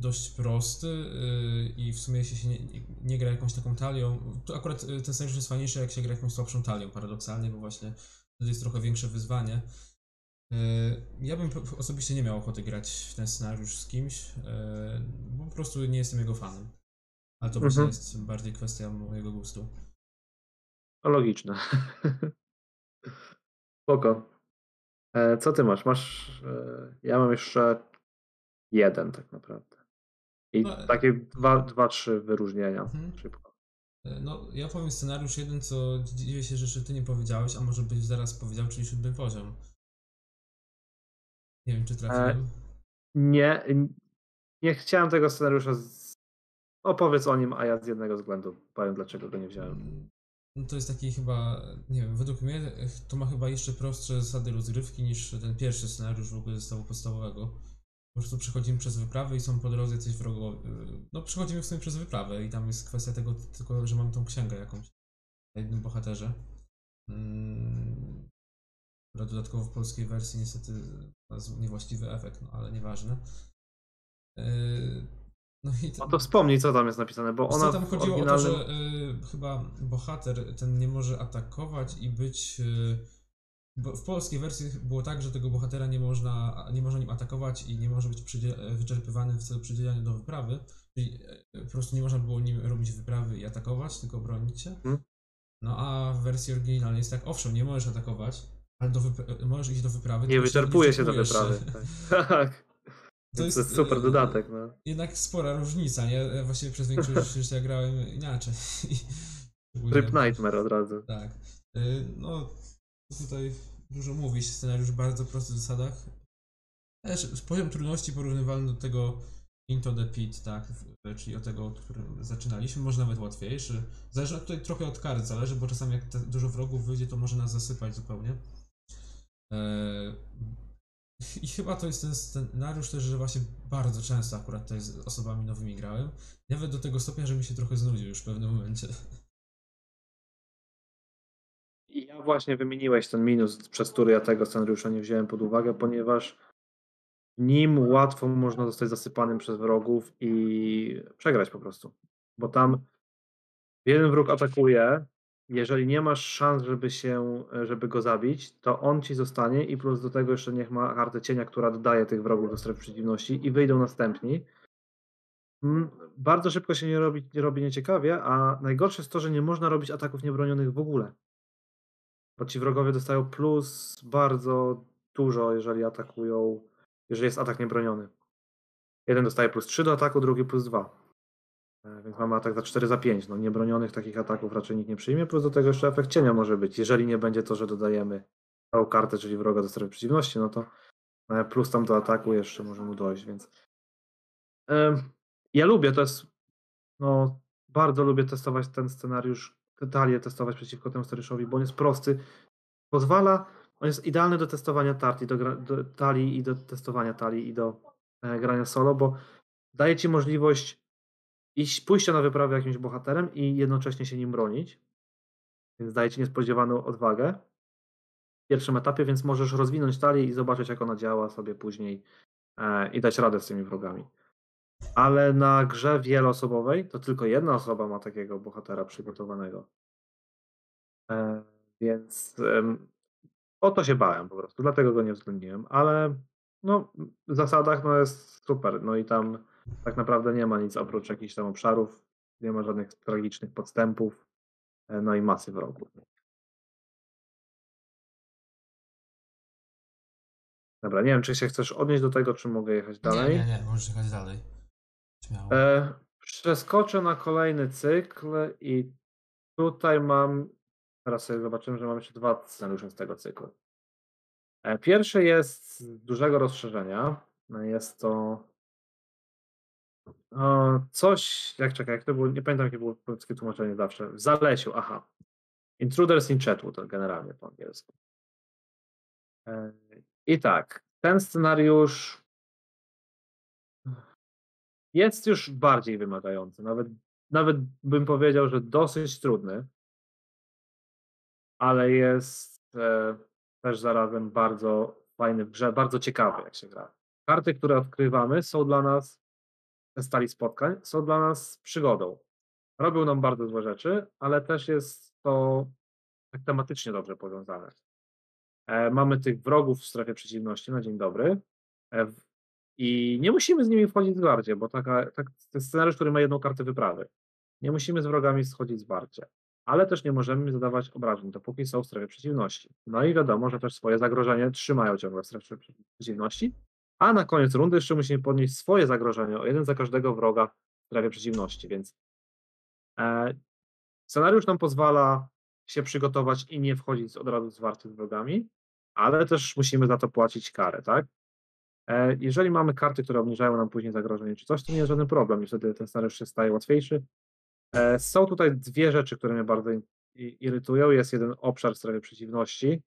dość prosty yy, i w sumie jeśli się nie, nie, nie gra jakąś taką talią, to akurat yy, ten scenariusz jest fajniejszy jak się gra jakąś słabszą talią, paradoksalnie, bo właśnie to jest trochę większe wyzwanie. Yy, Ja bym osobiście nie miał ochoty grać w ten scenariusz z kimś, bo po prostu nie jestem jego fanem. Ale to Mhm. jest bardziej kwestia mojego gustu. Logiczne. Spoko. E, co ty masz? Masz. E, ja mam jeszcze jeden tak naprawdę. I No, e- takie dwa, dwa, trzy wyróżnienia. Mhm. Szybko. Yy, No, ja powiem scenariusz jeden, co dziwię się, że jeszcze ty nie powiedziałeś, a może byś zaraz powiedział, czyli siódmy poziom. Nie wiem, czy trafiłem. Nie, nie chciałem tego scenariusza. Z... Opowiedz o nim, a ja z jednego względu powiem, dlaczego go nie wziąłem. No to jest taki chyba, nie wiem, według mnie eh, to ma chyba jeszcze prostsze zasady rozgrywki niż ten pierwszy scenariusz w ogóle zestawu podstawowego. Po prostu przechodzimy przez wyprawę i są po drodze coś wrogowie. No przechodzimy w sumie przez wyprawę i tam jest kwestia tego tylko, że mam tą księgę jakąś na jednym bohaterze. Mm, która dodatkowo w polskiej wersji niestety ma niewłaściwy efekt, no ale nieważne. Yy, No i No to wspomnij, co tam jest napisane, bo ona co, tam w chodziło o to, oryginalnym... że y, chyba bohater ten nie może atakować i być. Y, bo w polskiej wersji było tak, że tego bohatera nie można, nie można nim atakować i nie może być wyczerpywany w celu przydzielania do wyprawy. Czyli y, po prostu nie można było nim robić wyprawy i atakować, tylko bronić się. Mhm. No a w wersji oryginalnej jest tak, owszem, nie możesz atakować, ale możesz iść do wyprawy. Nie wyczerpuje się do wyprawy. Tak. tak. To To jest, jest super y, dodatek, no. jednak spora różnica, nie? Ja Właściwie przez większość życia grałem inaczej. Szczególnie- Rip Nightmare od razu. Tak. No, tutaj dużo mówić, scenariusz w bardzo prostych zasadach. Też poziom trudności porównywalny do tego Into the Pit, tak, w- czyli od tego, od którym zaczynaliśmy, może nawet łatwiejszy. Zależy tutaj trochę od kart, zależy, bo czasami jak dużo wrogów wyjdzie, to może nas zasypać zupełnie. Eee, I chyba to jest ten scenariusz też, że właśnie bardzo często akurat tutaj z osobami nowymi grałem. Nawet do tego stopnia, że mi się trochę znudził już w pewnym momencie. I ja właśnie wymieniłeś ten minus, przez który ja tego scenariusza nie wziąłem pod uwagę, ponieważ nim łatwo można zostać zasypanym przez wrogów i przegrać po prostu. Bo tam jeden wróg atakuje, jeżeli nie masz szans, żeby się, żeby go zabić, to on ci zostanie i plus do tego jeszcze niech ma kartę cienia, która dodaje tych wrogów do strefy przeciwności i wyjdą następni. Mm, Bardzo szybko się nie robi, nie robi nieciekawie, a najgorsze jest to, że nie można robić ataków niebronionych w ogóle. Bo ci wrogowie dostają plus bardzo dużo, jeżeli atakują, jeżeli jest atak niebroniony. Jeden dostaje plus 3 do ataku, drugi plus 2. E, Więc mamy atak za 4 za 5. No niebronionych takich ataków raczej nikt nie przyjmie, plus do tego jeszcze efekt cienia może być. Jeżeli nie będzie to, że dodajemy tą kartę, czyli wroga do strefy przeciwności, no to e, plus tam do ataku jeszcze może mu dojść, więc ja lubię, to jest no bardzo lubię testować ten scenariusz, te talie testować przeciwko temu scenariuszowi, bo on jest prosty. Pozwala, on jest idealny do testowania tarti, do, do talii i do testowania talii i do e, grania solo, bo daje ci możliwość iść, pójścia na wyprawę jakimś bohaterem i jednocześnie się nim bronić. Więc daje ci niespodziewaną odwagę w pierwszym etapie, więc możesz rozwinąć talię i zobaczyć, jak ona działa sobie później e, i dać radę z tymi wrogami. Ale na grze wieloosobowej to tylko jedna osoba ma takiego bohatera przygotowanego. E, więc em, o to się bałem po prostu, dlatego go nie uwzględniłem, ale no, w zasadach no jest super. No i tam tak naprawdę nie ma nic oprócz jakichś tam obszarów, nie ma żadnych tragicznych podstępów, e, no i masy wrogów. Dobra, nie wiem, czy się chcesz odnieść do tego, czy mogę jechać dalej. Nie, nie, nie, możesz jechać dalej. E, przeskoczę na kolejny cykl i tutaj mam, teraz sobie zobaczymy, że mam jeszcze dwa scenariusze z tego cyklu. E, pierwszy jest z dużego rozszerzenia. Jest to O, coś, jak czekaj, jak to było, nie pamiętam jakie było polskie tłumaczenie zawsze. W Zalesiu, aha. Intruders in Chatwood, generalnie po angielsku. E, I tak, ten scenariusz jest już bardziej wymagający. Nawet, nawet bym powiedział, że dosyć trudny, ale jest e, też zarazem bardzo fajny grze, bardzo ciekawy, jak się gra. Karty, które odkrywamy, są dla nas, te stali spotkań, są dla nas przygodą. Robią nam bardzo złe rzeczy, ale też jest to tak tematycznie dobrze powiązane. E, mamy tych wrogów w strefie przeciwności na dzień dobry e, i nie musimy z nimi wchodzić zwarcie, bo taka, tak, to jest scenariusz, który ma jedną kartę wyprawy. Nie musimy z wrogami schodzić zwarcie, ale też nie możemy zadawać obrażeń, dopóki są w strefie przeciwności. No i wiadomo, że też swoje zagrożenie trzymają ciągle w strefie prze- przeciwności, a na koniec rundy jeszcze musimy podnieść swoje zagrożenie o jeden za każdego wroga w strefie przeciwności, więc e, scenariusz nam pozwala się przygotować i nie wchodzić od razu zwarty z wrogami, ale też musimy za to płacić karę, tak? E, Jeżeli mamy karty, które obniżają nam później zagrożenie czy coś, to nie jest żaden problem i wtedy ten scenariusz się staje łatwiejszy. E, Są tutaj dwie rzeczy, które mnie bardzo irytują. Jest jeden obszar w strefie przeciwności,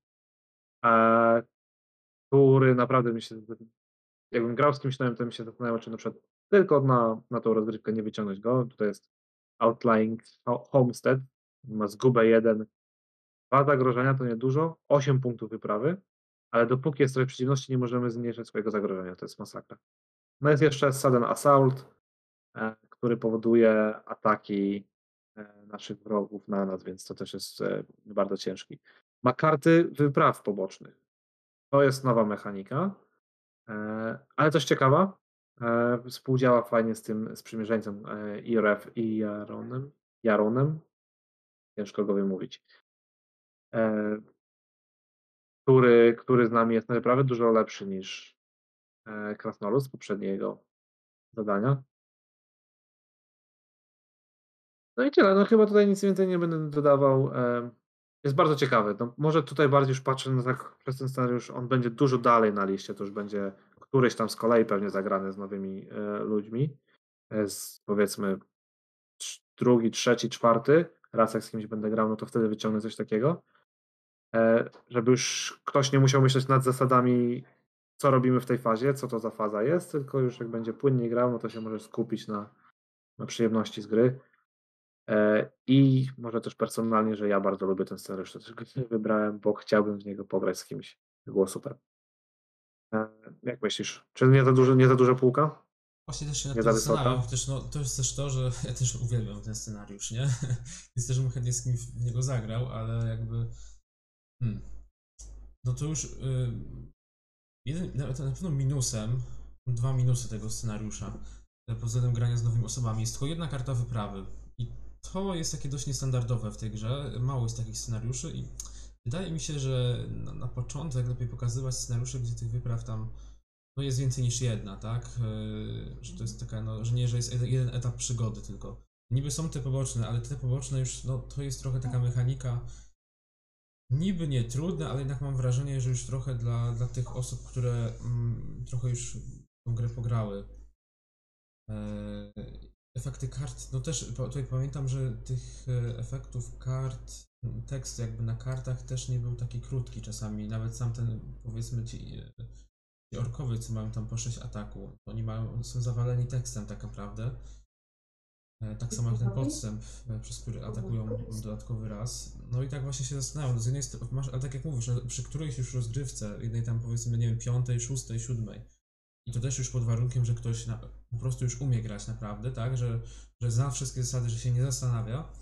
e, który naprawdę mi się, jakbym grał z kimś nowym, to mi się zastanawiał, czy na przykład tylko na, na tą rozgrywkę nie wyciągnąć go. Tutaj jest Outlying Ho- Homestead, ma zgubę jeden, dwa zagrożenia to niedużo, 8 punktów wyprawy, ale dopóki jest trochę przeciwności, nie możemy zmniejszyć swojego zagrożenia. To jest masakra. No jest jeszcze Sudden Assault, e, który powoduje ataki e, naszych wrogów na nas, więc to też jest e, bardzo ciężki. Ma karty wypraw pobocznych. To jest nowa mechanika, ale też ciekawa. Współdziała fajnie z tym sprzymierzeńcem IRF i Jaronem. Jaronem. Ciężko go wymówić. Który, który z nami jest naprawdę dużo lepszy niż e, Krasnolud z poprzedniego zadania. No i tyle. No chyba tutaj nic więcej nie będę dodawał. E, Jest bardzo ciekawy. No, może tutaj bardziej już patrzę na tak przez ten scenariusz, on będzie dużo dalej na liście, to już będzie któryś tam z kolei pewnie zagrany z nowymi e, ludźmi. Z powiedzmy drugi, trzeci, czwarty, raz jak z kimś będę grał, no to wtedy wyciągnę coś takiego. E, Żeby już ktoś nie musiał myśleć nad zasadami, co robimy w tej fazie, co to za faza jest, tylko już jak będzie płynnie grał, no to się może skupić na, na przyjemności z gry. E, I może też personalnie, że ja bardzo lubię ten scenariusz, to też wybrałem, bo chciałbym w niego pograć z kimś. Było super. E, Jak myślisz? Czy nie za, dużo, nie za duża półka? Właśnie też się nad Nie tym zastanawiam, chociaż no, to jest też to, że ja też uwielbiam ten scenariusz, nie? Jest też, bym chętnie z kimś w niego zagrał, ale jakby... Hmm. No to już... Y, jeden, na, na pewno minusem, dwa minusy tego scenariusza, e, pod względem grania z nowymi osobami, jest tylko jedna karta wyprawy. I to jest takie dość niestandardowe w tej grze, mało jest takich scenariuszy i wydaje mi się, że na, na początek lepiej pokazywać scenariusze, gdzie tych wypraw tam no jest więcej niż jedna, tak? Yy, Że to jest taka, no, że nie, że jest jeden etap przygody tylko. Niby są te poboczne, ale te poboczne już, no to jest trochę taka mechanika niby nie trudna, ale jednak mam wrażenie, że już trochę dla, dla tych osób, które mm, trochę już tą grę pograły. E, efekty kart, no też tutaj pamiętam, że tych e, efektów kart, tekst jakby na kartach też nie był taki krótki czasami, nawet sam ten, powiedzmy ci, e, ci orkowie, co mają tam po 6 ataku, oni mają, są zawaleni tekstem tak naprawdę. E, Tak samo jak ten podstęp, e, przez który atakują dodatkowy raz. No i tak właśnie się zastanawiam, no z jednej strony masz, ale tak jak mówisz, no, przy którejś już rozgrywce, jednej tam powiedzmy, nie wiem, piątej, szóstej, siódmej, i to też już pod warunkiem, że ktoś na, po prostu już umie grać naprawdę, tak, że, że zna wszystkie zasady, że się nie zastanawia.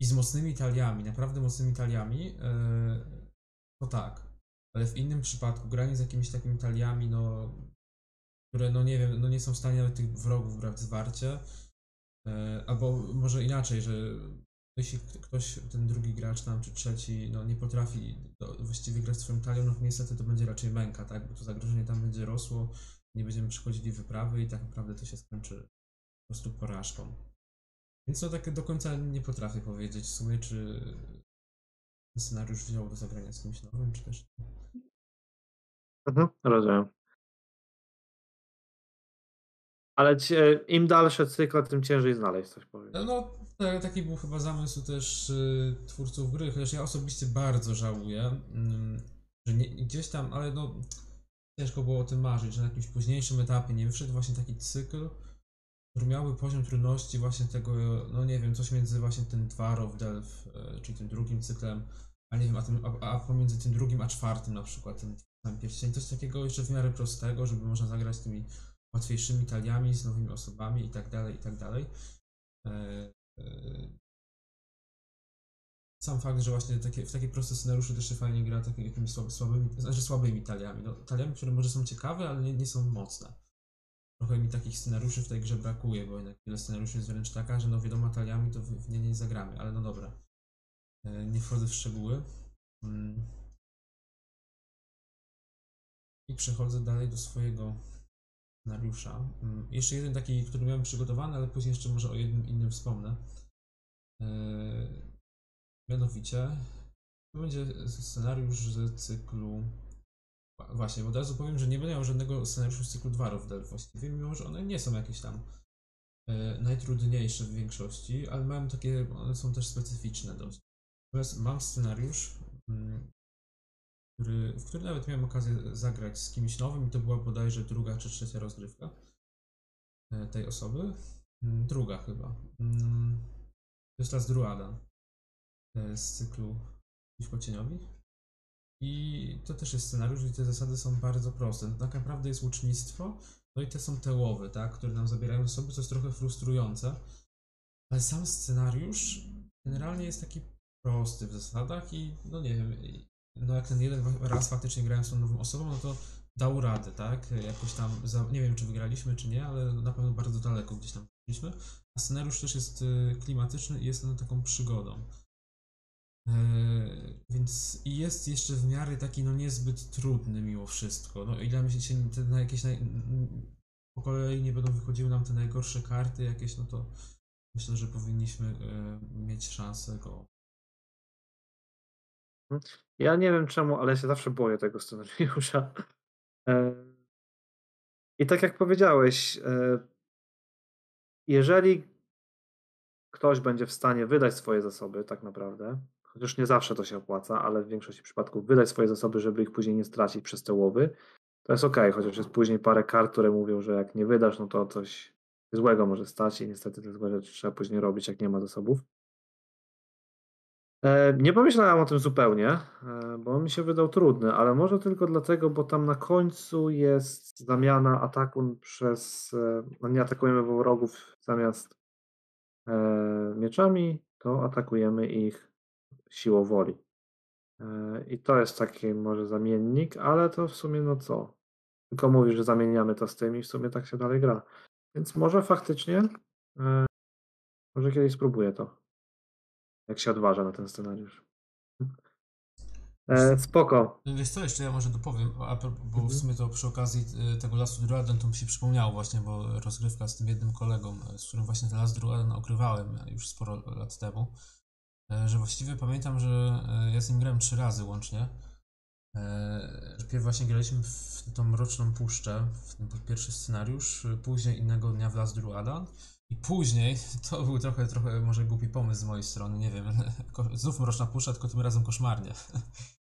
I z mocnymi taliami, naprawdę mocnymi taliami, e, to tak. Ale w innym przypadku granie z jakimiś takimi taliami, no, które, no nie wiem, no nie są w stanie nawet tych wrogów brać zwarcie, Albo może inaczej, że jeśli ktoś, ten drugi gracz tam, czy trzeci, no nie potrafi do, właściwie grać swoją talią, no to niestety to będzie raczej męka, tak? Bo to zagrożenie tam będzie rosło, nie będziemy przechodzili wyprawy i tak naprawdę to się skończy po prostu porażką. Więc no tak do końca nie potrafię powiedzieć w sumie, czy ten scenariusz wziął do zagrania z kimś nowym, czy też nie. Mhm, rozumiem. Ale cie, im dalsze cykle, tym ciężej znaleźć coś powiem. No, no tak, taki był chyba zamysł też y, twórców gry, chociaż ja osobiście bardzo żałuję, mm, że nie, gdzieś tam, ale no ciężko było o tym marzyć, że na jakimś późniejszym etapie nie wyszedł właśnie taki cykl, który miałby poziom trudności właśnie tego, no nie wiem, coś między właśnie tym Dwar of Delph, y, czyli tym drugim cyklem, a nie wiem, a, tym, a, a pomiędzy tym drugim a czwartym na przykład, ten tam pierścień, coś takiego jeszcze w miarę prostego, żeby można zagrać tymi łatwiejszymi taliami, z nowymi osobami i tak dalej, i tak dalej. E, e, sam fakt, że właśnie takie, w takie proste scenariusze też się fajnie gra takimi jakimiś słaby, słabymi, znaczy słabymi taliami. No, taliami, które może są ciekawe, ale nie, nie są mocne. Trochę mi takich scenariuszy w tej grze brakuje, bo jednak wiele scenariuszy jest wręcz taka, że no wieloma taliami to w, w nie nie zagramy, ale no dobra. E, nie wchodzę w szczegóły. Mm. I przechodzę dalej do swojego scenariusza. Mm, Jeszcze jeden taki, który miałem przygotowany, ale później jeszcze może o jednym innym wspomnę. Eee, Mianowicie to będzie scenariusz z cyklu. Właśnie, od razu powiem, że nie będę miał żadnego scenariuszu z cyklu Dwarów właściwie, mimo że one nie są jakieś tam e, najtrudniejsze w większości, ale mają takie, one są też specyficzne dość. Natomiast mam scenariusz, mm, który, w który nawet miałem okazję zagrać z kimś nowym i to była bodajże druga czy trzecia rozgrywka e, tej osoby. Mm, Druga chyba. Mm, To jest Las Druada e, z cyklu Przeciwko Cieniowi. I to też jest scenariusz, gdzie te zasady są bardzo proste. Tak naprawdę jest łucznictwo, no i te są te łowy, tak, które nam zabierają zasoby, co jest trochę frustrujące. Ale sam scenariusz generalnie jest taki prosty w zasadach i no nie wiem, i- no jak ten jeden raz faktycznie grałem z tą nową osobą, no to dał radę, tak? Jakoś tam, za, nie wiem czy wygraliśmy czy nie, ale na pewno bardzo daleko gdzieś tam byliśmy. A scenariusz też jest y, klimatyczny i jest on taką przygodą. Eee, więc i jest jeszcze w miarę taki no niezbyt trudny mimo wszystko. No ile mi się te, na jakieś naj, po kolei nie będą wychodziły nam te najgorsze karty jakieś, no to myślę, że powinniśmy e, mieć szansę go. Ja nie wiem czemu, ale się zawsze boję tego scenariusza. E, I tak jak powiedziałeś, e, jeżeli ktoś będzie w stanie wydać swoje zasoby, tak naprawdę, chociaż nie zawsze to się opłaca, ale w większości przypadków wydać swoje zasoby, żeby ich później nie stracić przez te łowy, to jest ok, chociaż jest później parę kart, które mówią, że jak nie wydasz, no to coś złego może stać i niestety te złe rzeczy trzeba później robić, jak nie ma zasobów. E, Nie pomyślałem o tym zupełnie, e, bo on mi się wydał trudny, ale może tylko dlatego, bo tam na końcu jest zamiana ataku przez. e, No nie atakujemy wrogów zamiast mieczami, to atakujemy ich siłą woli. I to jest taki może zamiennik, ale to w sumie no co? Tylko mówisz, że zamieniamy to z tym i w sumie tak się dalej gra. Więc może faktycznie, może kiedyś spróbuję to jak się odważa na ten scenariusz. E, spoko. Wiesz co, jeszcze ja może dopowiem, bo Mhm. w sumie to przy okazji e, tego Lasu Druaden to mi się przypomniało właśnie, bo rozgrywka z tym jednym kolegą, e, z którym właśnie ten Las Druaden ogrywałem e, już sporo lat temu, że właściwie pamiętam, że ja z nim grałem trzy razy łącznie. E, że Pierw właśnie graliśmy w tą Mroczną Puszczę, w ten pierwszy scenariusz, później innego dnia w Las Druadan i później, to był trochę, trochę może głupi pomysł z mojej strony, nie wiem, znów Mroczna Puszcza, tylko tym razem koszmarnie.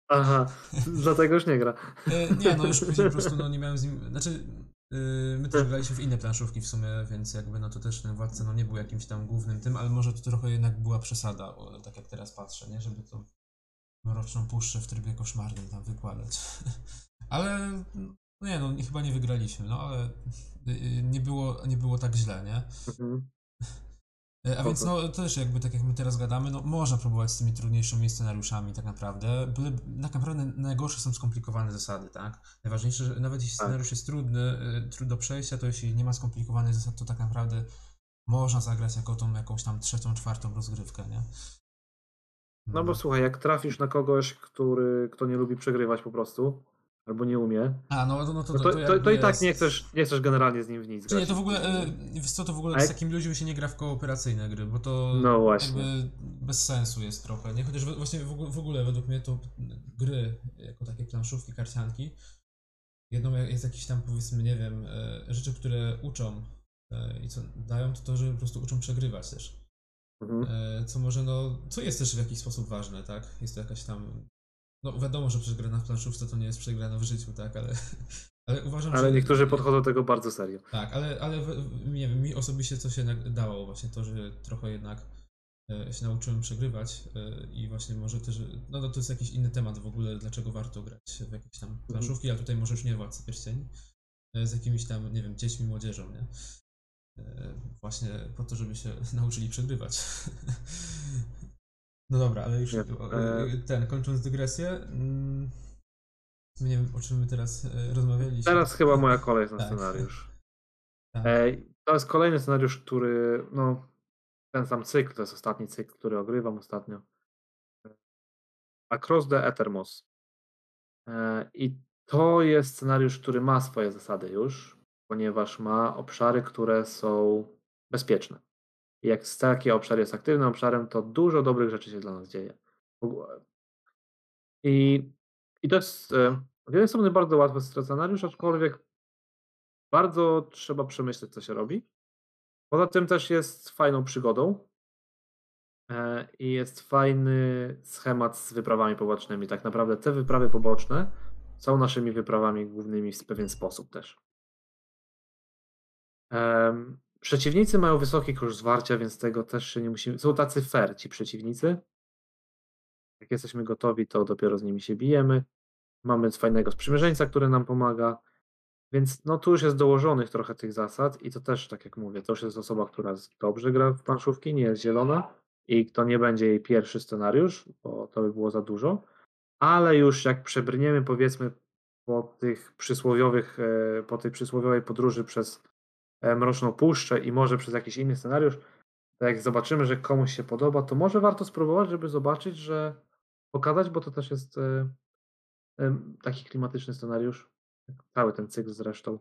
Aha, dlatego już nie gra. E, Nie, no już później po prostu no, nie miałem z nim. Znaczy, yy, my też graliśmy w inne planszówki w sumie, więc jakby no to też ten władca no, nie był jakimś tam głównym tym, ale może to trochę jednak była przesada, o, tak jak teraz patrzę, nie? Żeby tą mroczną puszczę w trybie koszmarnym tam wykładać. Ale no nie no, chyba nie wygraliśmy, no ale nie było, nie było tak źle, nie? Mhm. E, A więc no też jakby tak jak my teraz gadamy, no można próbować z tymi trudniejszymi scenariuszami tak naprawdę. Byle, tak naprawdę najgorsze są skomplikowane zasady, tak? Najważniejsze, że nawet jeśli Tak. scenariusz jest trudny, y, trudny do przejścia, to jeśli nie ma skomplikowanych zasad, to tak naprawdę można zagrać jako tą jakąś tam trzecią, czwartą rozgrywkę, nie? No bo słuchaj, jak trafisz na kogoś, który, kto nie lubi przegrywać po prostu, albo nie umie, A, no, no, no to, no to, to, to, to, jakby to i tak jest- nie chcesz, nie chcesz generalnie z nim w nic Czy nie, grać. to w ogóle, wiesz co, to w ogóle z takimi ludźmi się nie gra w kooperacyjne gry, bo to No właśnie. jakby bez sensu jest trochę, nie? Chociaż właśnie w ogóle, według mnie to gry, jako takie planszówki, karcianki, jedną jest jakiś tam powiedzmy, nie wiem, e, rzeczy, które uczą E, I co dają to to, że po prostu uczą przegrywać też. Mhm. E, Co może, no, co jest też w jakiś sposób ważne, tak? Jest to jakaś tam. No wiadomo, że przegrana w planszówce to nie jest przegrana w życiu, tak, ale, ale uważam, że. Ale niektórzy podchodzą do tego bardzo serio. Tak, ale, ale nie wiem, mi osobiście coś jednak dało właśnie to, że trochę jednak e, się nauczyłem przegrywać e, i właśnie może też, no, no to jest jakiś inny temat w ogóle, dlaczego warto grać w jakieś tam planszówki, ale tutaj może już nie Władcy Pierścieni, e, z jakimiś tam, nie wiem, dziećmi, młodzieżą, nie? Właśnie po to, żeby się nauczyli przegrywać. No dobra, ale już e- ten, kończąc dygresję, mm, nie wiem o czym my teraz e, rozmawialiśmy. Teraz chyba moja kolej na Tak. scenariusz. Tak. Ej, to jest kolejny scenariusz, który, no, ten sam cykl, to jest ostatni cykl, który ogrywam ostatnio. Across the Ethermos. E, I to jest scenariusz, który ma swoje zasady już, ponieważ ma obszary, które są bezpieczne. Jak taki obszar jest aktywnym obszarem, to dużo dobrych rzeczy się dla nas dzieje. I, i to jest e, z jednej strony bardzo łatwy scenariusz, aczkolwiek bardzo trzeba przemyśleć, co się robi. Poza tym też jest fajną przygodą e, i jest fajny schemat z wyprawami pobocznymi. Tak naprawdę te wyprawy poboczne są naszymi wyprawami głównymi w pewien sposób też. Przeciwnicy mają wysoki koszt zwarcia, więc tego też się nie musimy. Są tacy fair ci przeciwnicy. Jak jesteśmy gotowi, to dopiero z nimi się bijemy. Mamy fajnego sprzymierzeńca, który nam pomaga. Więc no tu już jest dołożonych trochę tych zasad i to też, tak jak mówię, to już jest osoba, która dobrze gra w planszówki, nie jest zielona i to nie będzie jej pierwszy scenariusz, bo to by było za dużo, ale już jak przebrniemy powiedzmy po tych przysłowiowych, e, po tej przysłowiowej podróży przez Mroczną Puszczę i może przez jakiś inny scenariusz, to jak zobaczymy, że komuś się podoba, to może warto spróbować, żeby zobaczyć, że pokazać, bo to też jest e, em, taki klimatyczny scenariusz, cały ten cykl zresztą.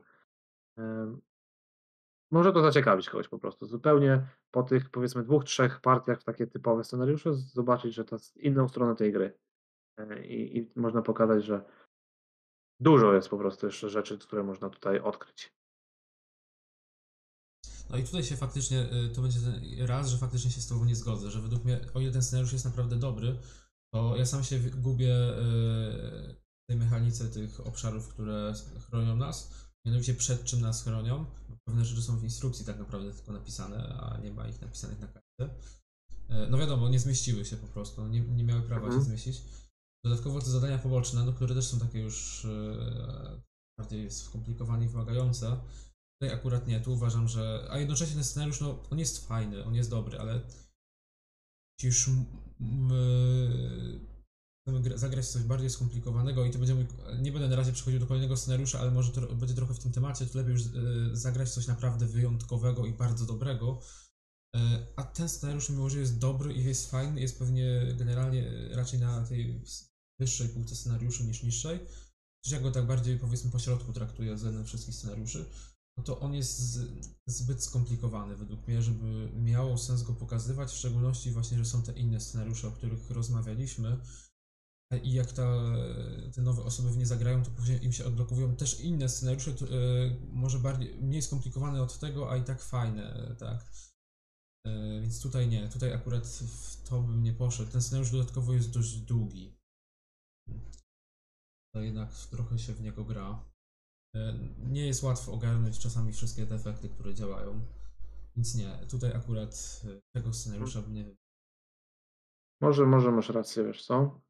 Może to zaciekawić kogoś po prostu. Zupełnie po tych powiedzmy dwóch, trzech partiach w takie typowe scenariusze zobaczyć, że to jest inną stronę tej gry. E, I, I można pokazać, że dużo jest po prostu jeszcze rzeczy, które można tutaj odkryć. No i tutaj się faktycznie, y, to będzie ten raz, że faktycznie się z Tobą nie zgodzę, że według mnie, o ile ten scenariusz jest naprawdę dobry, to ja sam się gubię y, w tej mechanice tych obszarów, które chronią nas, mianowicie przed czym nas chronią. Pewne rzeczy są w instrukcji tak naprawdę tylko napisane, a nie ma ich napisanych na kartce. Y, No wiadomo, nie zmieściły się po prostu, nie, nie miały prawa Mhm. się zmieścić. Dodatkowo te zadania poboczne, no, które też są takie już bardziej skomplikowane i wymagające, Tutaj akurat nie, tu uważam, że. A jednocześnie ten scenariusz, no, on jest fajny, on jest dobry, ale. Jeśli już m- m- chcemy gra- zagrać coś bardziej skomplikowanego i to będzie mój. Nie będę na razie przechodził do kolejnego scenariusza, ale może to będzie trochę w tym temacie, to lepiej już e, zagrać coś naprawdę wyjątkowego i bardzo dobrego. E, A ten scenariusz, mimo że jest dobry i jest fajny, jest pewnie generalnie e, raczej na tej wyższej półce scenariuszy niż niższej. Chociaż ja go tak bardziej powiedzmy po środku traktuję względem wszystkich scenariuszy no to on jest z- zbyt skomplikowany według mnie, żeby miało sens go pokazywać, w szczególności właśnie, że są te inne scenariusze, o których rozmawialiśmy. I jak ta, te nowe osoby w nie zagrają, to później im się odblokowują też inne scenariusze, to, e, może bardziej, mniej skomplikowane od tego, a i tak fajne, tak. E, Więc tutaj nie, tutaj akurat w to bym nie poszedł. Ten scenariusz dodatkowo jest dość długi. To jednak trochę się w niego gra. E, Nie jest łatwo ogarnąć czasami wszystkie te efekty, które działają. Więc nie, tutaj akurat e, tego scenariusza bym nie wybrał. Może, może masz rację, wiesz co?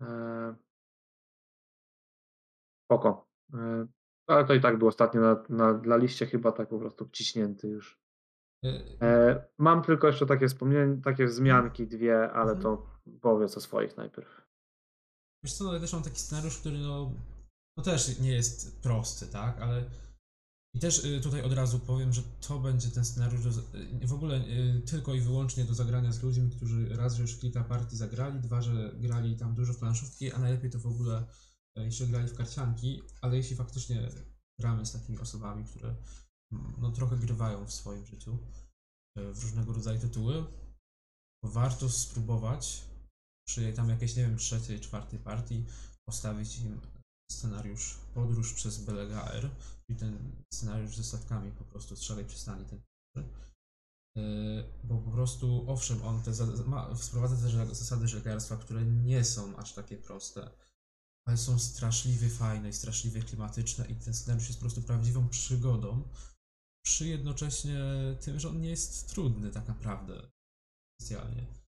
Eee... Spoko. Eee... Ale to i tak był ostatnio na, na, na liście chyba tak po prostu wciśnięty już. E, mam tylko jeszcze takie wspomnienia, takie wzmianki dwie, ale Mhm. to powiedz o swoich najpierw. Wiesz co, no ja też mam taki scenariusz, który no, no też nie jest prosty, tak, ale i też y, tutaj od razu powiem, że to będzie ten scenariusz do, y, w ogóle y, tylko i wyłącznie do zagrania z ludźmi, którzy raz, że już kilka partii zagrali, dwa, że grali tam dużo w planszówki, a najlepiej to w ogóle y, jeszcze grali w karcianki, ale jeśli faktycznie gramy z takimi osobami, które mm, no trochę grywają w swoim życiu y, w różnego rodzaju tytuły, to warto spróbować przy tam jakiejś, nie wiem, trzeciej, czwartej partii postawić im scenariusz Podróż przez Belegaer, czyli ten scenariusz ze statkami po prostu szarej przystani. Ten, yy, bo po prostu, owszem, on te ma, wprowadza te zasady żeglarstwa, które nie są aż takie proste, ale są straszliwie fajne i straszliwie klimatyczne i ten scenariusz jest po prostu prawdziwą przygodą, przy jednocześnie tym, że on nie jest trudny tak naprawdę specjalnie.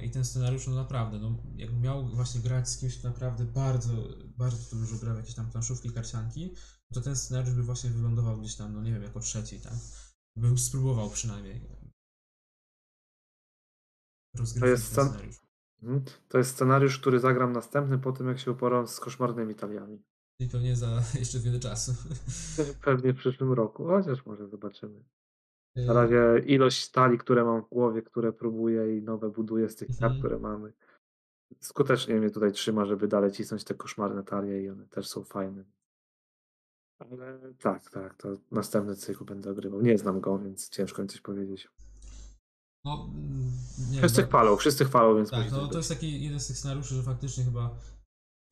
I ten scenariusz, no naprawdę, no jakbym miał właśnie grać z kimś, kto naprawdę bardzo, bardzo dużo gra w jakieś tam planszówki, karcianki, to ten scenariusz by właśnie wylądował gdzieś tam, no nie wiem, jako trzeci, tak? Bym spróbował przynajmniej. Rozgrywać jest ten scen- scenariusz. Mhm. To jest scenariusz, który zagram następny po tym, jak się uporam z koszmarnymi taliami. I pewnie za jeszcze wiele czasu. Pewnie w przyszłym roku, chociaż może zobaczymy. Y, Na razie ilość stali, które mam w głowie, które próbuję i nowe buduję z tych kart, Mhm. które mamy, skutecznie mnie tutaj trzyma, żeby dalej cisnąć te koszmarne talie i one też są fajne. Ale tak, tak, to następny cykl będę ogrywał. Nie znam go, więc ciężko mi coś powiedzieć. No, mm, nie Wszyscy no- chwalą, wszyscy chwalą, więc Tak, no to jest taki jeden z tych scenariuszy, że faktycznie chyba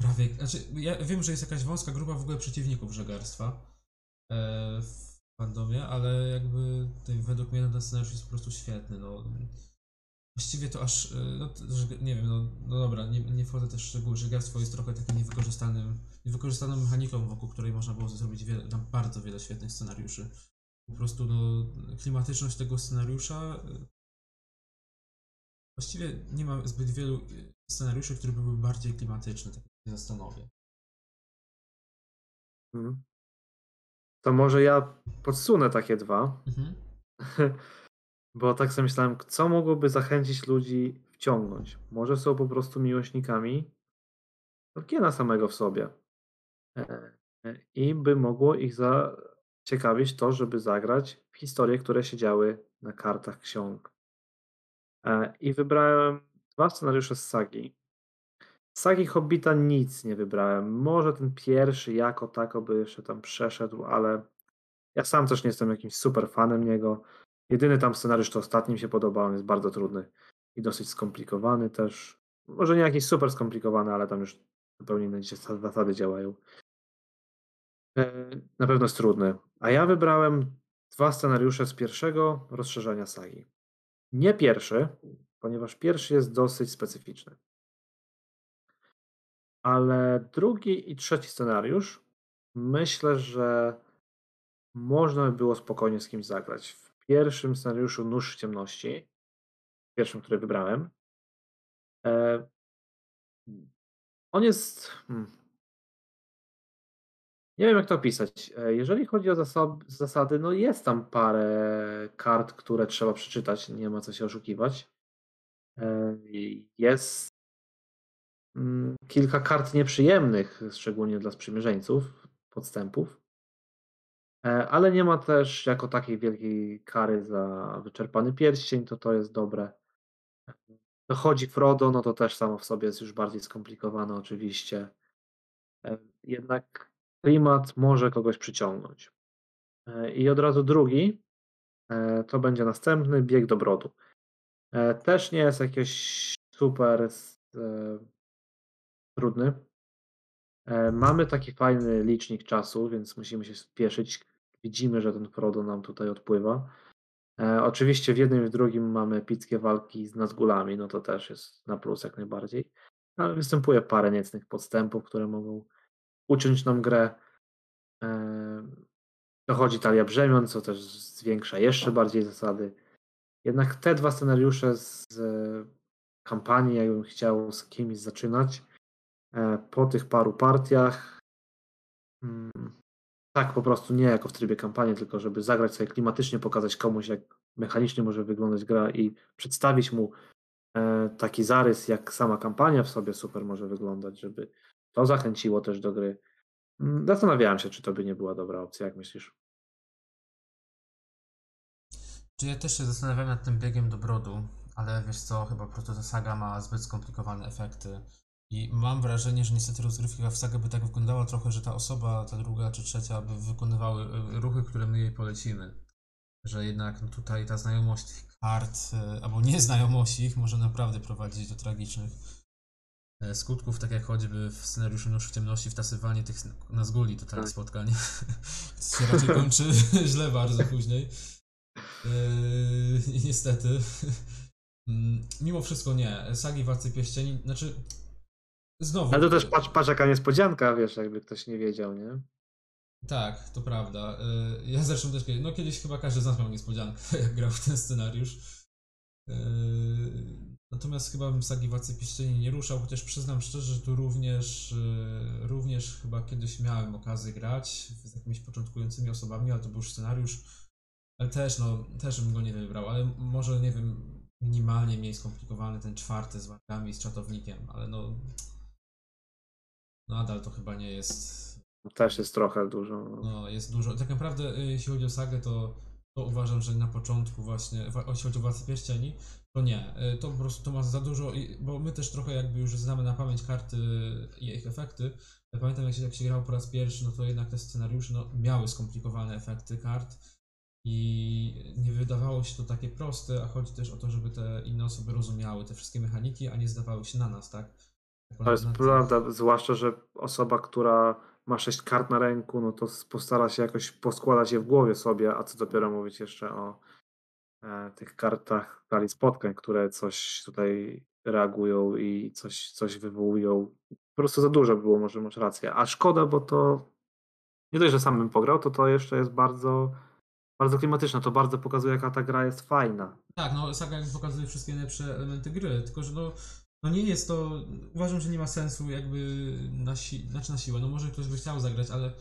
prawie. Znaczy, ja wiem, że jest jakaś wąska grupa w ogóle przeciwników żeglarstwa e, w fandomie, ale jakby według mnie ten scenariusz jest po prostu świetny. No. Właściwie to aż, e, no, że, nie wiem, no, no dobra, nie, nie wchodzę też w szczegóły. Żeglarstwo jest trochę takim niewykorzystanym, niewykorzystaną mechaniką, wokół której można było zrobić wiele, bardzo wiele świetnych scenariuszy. Po prostu no, klimatyczność tego scenariusza e, Właściwie nie ma zbyt wielu y, scenariuszy, które były bardziej klimatyczne, tak się zastanowię. Mhm. To może ja podsunę takie dwa, Mhm. bo tak sobie myślałem, co mogłoby zachęcić ludzi wciągnąć. Może są po prostu miłośnikami Tolkiena samego w sobie. E, e, I by mogło ich zaciekawić to, żeby zagrać w historie, które się działy na kartach ksiąg. E, I wybrałem dwa scenariusze z sagi. Z sagi Hobbita nic nie wybrałem. Może ten pierwszy jako tako by jeszcze tam przeszedł, ale ja sam też nie jestem jakimś super fanem niego. Jedyny tam scenariusz to ostatni mi się podobał, on jest bardzo trudny i dosyć skomplikowany też. Może nie jakiś super skomplikowany, ale tam już zupełnie inne zas- zasady działają. E, Na pewno jest trudny. A ja wybrałem dwa scenariusze z pierwszego rozszerzenia sagi. Nie pierwszy, ponieważ pierwszy jest dosyć specyficzny. Ale drugi i trzeci scenariusz myślę, że można by było spokojnie z kimś zagrać. W pierwszym scenariuszu Nóż Ciemności, pierwszym, który wybrałem, e, on jest. Hmm, nie wiem, jak to opisać. E, Jeżeli chodzi o zasad, zasady, no jest tam parę kart, które trzeba przeczytać, nie ma co się oszukiwać. E, Jest kilka kart nieprzyjemnych, szczególnie dla sprzymierzeńców, podstępów. E, Ale nie ma też jako takiej wielkiej kary za wyczerpany pierścień, to to jest dobre. Dochodzi Frodo, no to też samo w sobie jest już bardziej skomplikowane oczywiście. E, Jednak klimat może kogoś przyciągnąć. E, I od razu drugi, to będzie następny, Bieg do Brodu. Też nie jest jakiś super trudny. E, Mamy taki fajny licznik czasu, więc musimy się spieszyć. Widzimy, że ten Frodo nam tutaj odpływa. E, oczywiście w jednym i w drugim mamy epickie walki z Nazgulami, no to też jest na plus jak najbardziej. Ale występuje parę niecnych podstępów, które mogą uciąć nam grę. E, dochodzi talia brzemion, co też zwiększa jeszcze bardziej zasady. Jednak te dwa scenariusze z kampanii, jakbym chciał z kimś zaczynać, po tych paru partiach, mm, tak po prostu nie jako w trybie kampanii, tylko żeby zagrać sobie klimatycznie, pokazać komuś, jak mechanicznie może wyglądać gra i przedstawić mu e, taki zarys, jak sama kampania w sobie super może wyglądać, żeby to zachęciło też do gry. Mm, Zastanawiałem się, czy to by nie była dobra opcja, jak myślisz? Czy ja też się zastanawiam nad tym biegiem do brodu, ale wiesz co, chyba ta saga ma zbyt skomplikowane efekty. I mam wrażenie, że niestety rozgrywka w sagę by tak wyglądała trochę, że ta osoba, ta druga czy trzecia, by wykonywały y, ruchy, które my jej polecimy. Że jednak no tutaj ta znajomość tych kart, y, albo nieznajomość ich może naprawdę prowadzić do tragicznych e, skutków, tak jak choćby w scenariuszu Nóż w ciemności wtasywanie tych nazguli totalnie Tak. spotkań. się raczej kończy źle bardzo później. Yy, niestety. Mm, Mimo wszystko nie. Sagi Władcy Pierścieni, znaczy znowu... Ale to też patrz, patrz jaka niespodzianka, wiesz, jakby ktoś nie wiedział, nie? Tak, to prawda. Y, Ja zresztą też kiedyś, no kiedyś chyba każdy z nas miał niespodziankę, jak grał w ten scenariusz. Y, Natomiast chyba bym Sagi Władcy Pierścieni nie ruszał, chociaż przyznam szczerze, że tu również, y, również chyba kiedyś miałem okazję grać z jakimiś początkującymi osobami, ale to był scenariusz. Ale też, no, też bym go nie wybrał, ale może, nie wiem, minimalnie mniej skomplikowany ten czwarty z walkami, z czatownikiem, ale no... Nadal to chyba nie jest Też jest trochę dużo. No. no, jest dużo. Tak naprawdę, y, jeśli chodzi o sagę, to, to uważam, że na początku właśnie, jeśli chodzi o Władcę Pierścieni, to nie. Y, To po prostu to ma za dużo, bo my też trochę jakby już znamy na pamięć karty i ich efekty. Ja pamiętam, jak się, jak się grało po raz pierwszy, no to jednak te scenariusze no, miały skomplikowane efekty kart i nie wydawało się to takie proste, a chodzi też o to, żeby te inne osoby rozumiały te wszystkie mechaniki, a nie zdawały się na nas, tak? To jest prawda, zwłaszcza, że osoba, która ma sześć kart na ręku, no to postara się jakoś poskładać je w głowie sobie, a co dopiero mówić jeszcze o e, tych kartach talii spotkań, które coś tutaj reagują i coś, coś wywołują. Po prostu za dużo było, może masz rację. A szkoda, bo to nie dość, że sam bym pograł, to to jeszcze jest bardzo, bardzo klimatyczne. To bardzo pokazuje, jaka ta gra jest fajna. Tak, no Saga pokazuje wszystkie najlepsze elementy gry, tylko że no, no nie jest to, uważam, że nie ma sensu jakby na, si- znaczy na siłę, no może ktoś by chciał zagrać, ale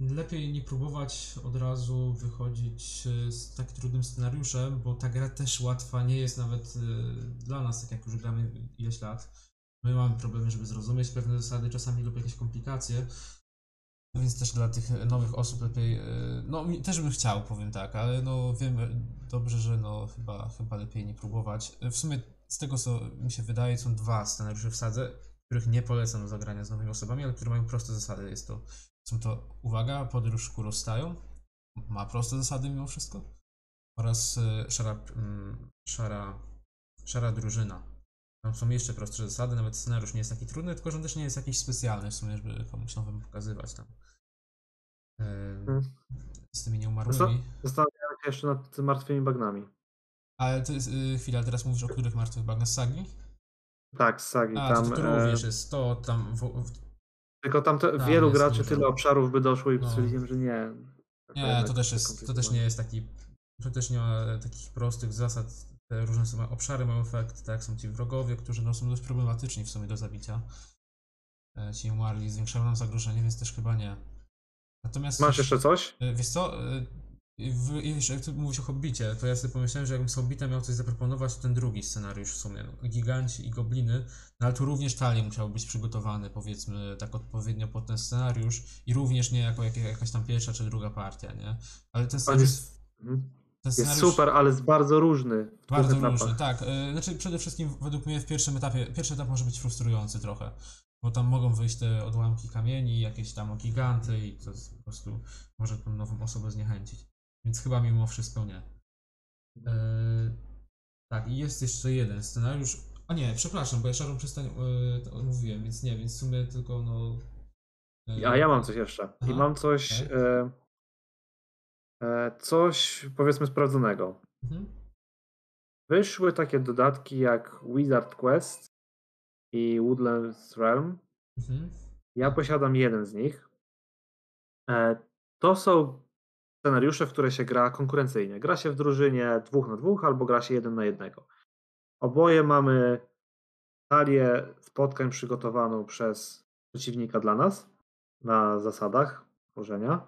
lepiej nie próbować od razu wychodzić e, z tak trudnym scenariuszem, bo ta gra też łatwa nie jest nawet e, dla nas, tak jak już gramy ileś lat. My mamy problemy, żeby zrozumieć pewne zasady czasami lub jakieś komplikacje. Więc też dla tych nowych osób lepiej, e, no też bym chciał, powiem tak, ale no wiem dobrze, że no chyba, chyba lepiej nie próbować. W sumie z tego co mi się wydaje są dwa scenariusze w sadze, których nie polecam do zagrania z nowymi osobami, ale które mają proste zasady. Jest to, są to, uwaga, podróż ku rozstaju, ma proste zasady mimo wszystko oraz e, szara, mm, szara, szara drużyna. Tam są jeszcze prostsze zasady, nawet scenariusz nie jest taki trudny, tylko że też nie jest jakiś specjalny w sumie, żeby komuś nowemu pokazywać tam. Em, Hmm. Z tymi nieumarłymi. Zastanawiam się jeszcze nad martwymi bagnami. Ale to jest, y, chwila, teraz mówisz o których martwych bagnach z sagi? Tak, z sagi. A, tam, to, to e, również jest, to tam, w, w, Tylko tam te, Tam wielu graczy dużo. tyle obszarów by doszło i No. stwierdziłem, że nie. nie, jednak to też jest, to też nie jest taki, to też nie ma takich prostych zasad, te różne są, obszary mają efekt, tak, są ci wrogowie, którzy no, są dość problematyczni w sumie do zabicia. E, Ci umarli, zwiększają nam zagrożenie, więc też chyba nie. Natomiast... Masz jeszcze coś? E, Wiesz co, e, w, jeszcze jak ty mówisz o Hobbicie, to ja sobie pomyślałem, że jakbym z Hobbitem miał coś zaproponować, to ten drugi scenariusz w sumie, no, giganci i gobliny, no ale tu również talie musiał być przygotowany, powiedzmy, tak odpowiednio pod ten scenariusz i również nie jako jak, jakaś tam pierwsza czy druga partia, nie? Ale ten scenariusz, jest, ten jest scenariusz super, ale jest bardzo różny. Bardzo etapach. różny, tak. E, Znaczy przede wszystkim według mnie w pierwszym etapie, pierwszy etap może być frustrujący trochę, bo tam mogą wyjść te odłamki kamieni, jakieś tam giganty i to jest po prostu może tą nową osobę zniechęcić. Więc chyba mimo wszystko nie. E, tak, i jest jeszcze jeden scenariusz. A nie, przepraszam, bo ja szarą przystań e, to mówiłem, więc nie, więc w sumie tylko no. e, A ja mam coś jeszcze. I Aha, mam coś, e, e, coś powiedzmy sprawdzonego. Mhm. Wyszły takie dodatki jak Wizard Quest i Woodlands Realm. Mhm. Ja posiadam jeden z nich. E, To są scenariusze, w które się gra konkurencyjnie. Gra się w drużynie dwóch na dwóch albo gra się jeden na jednego. Oboje mamy talię spotkań przygotowaną przez przeciwnika dla nas na zasadach tworzenia.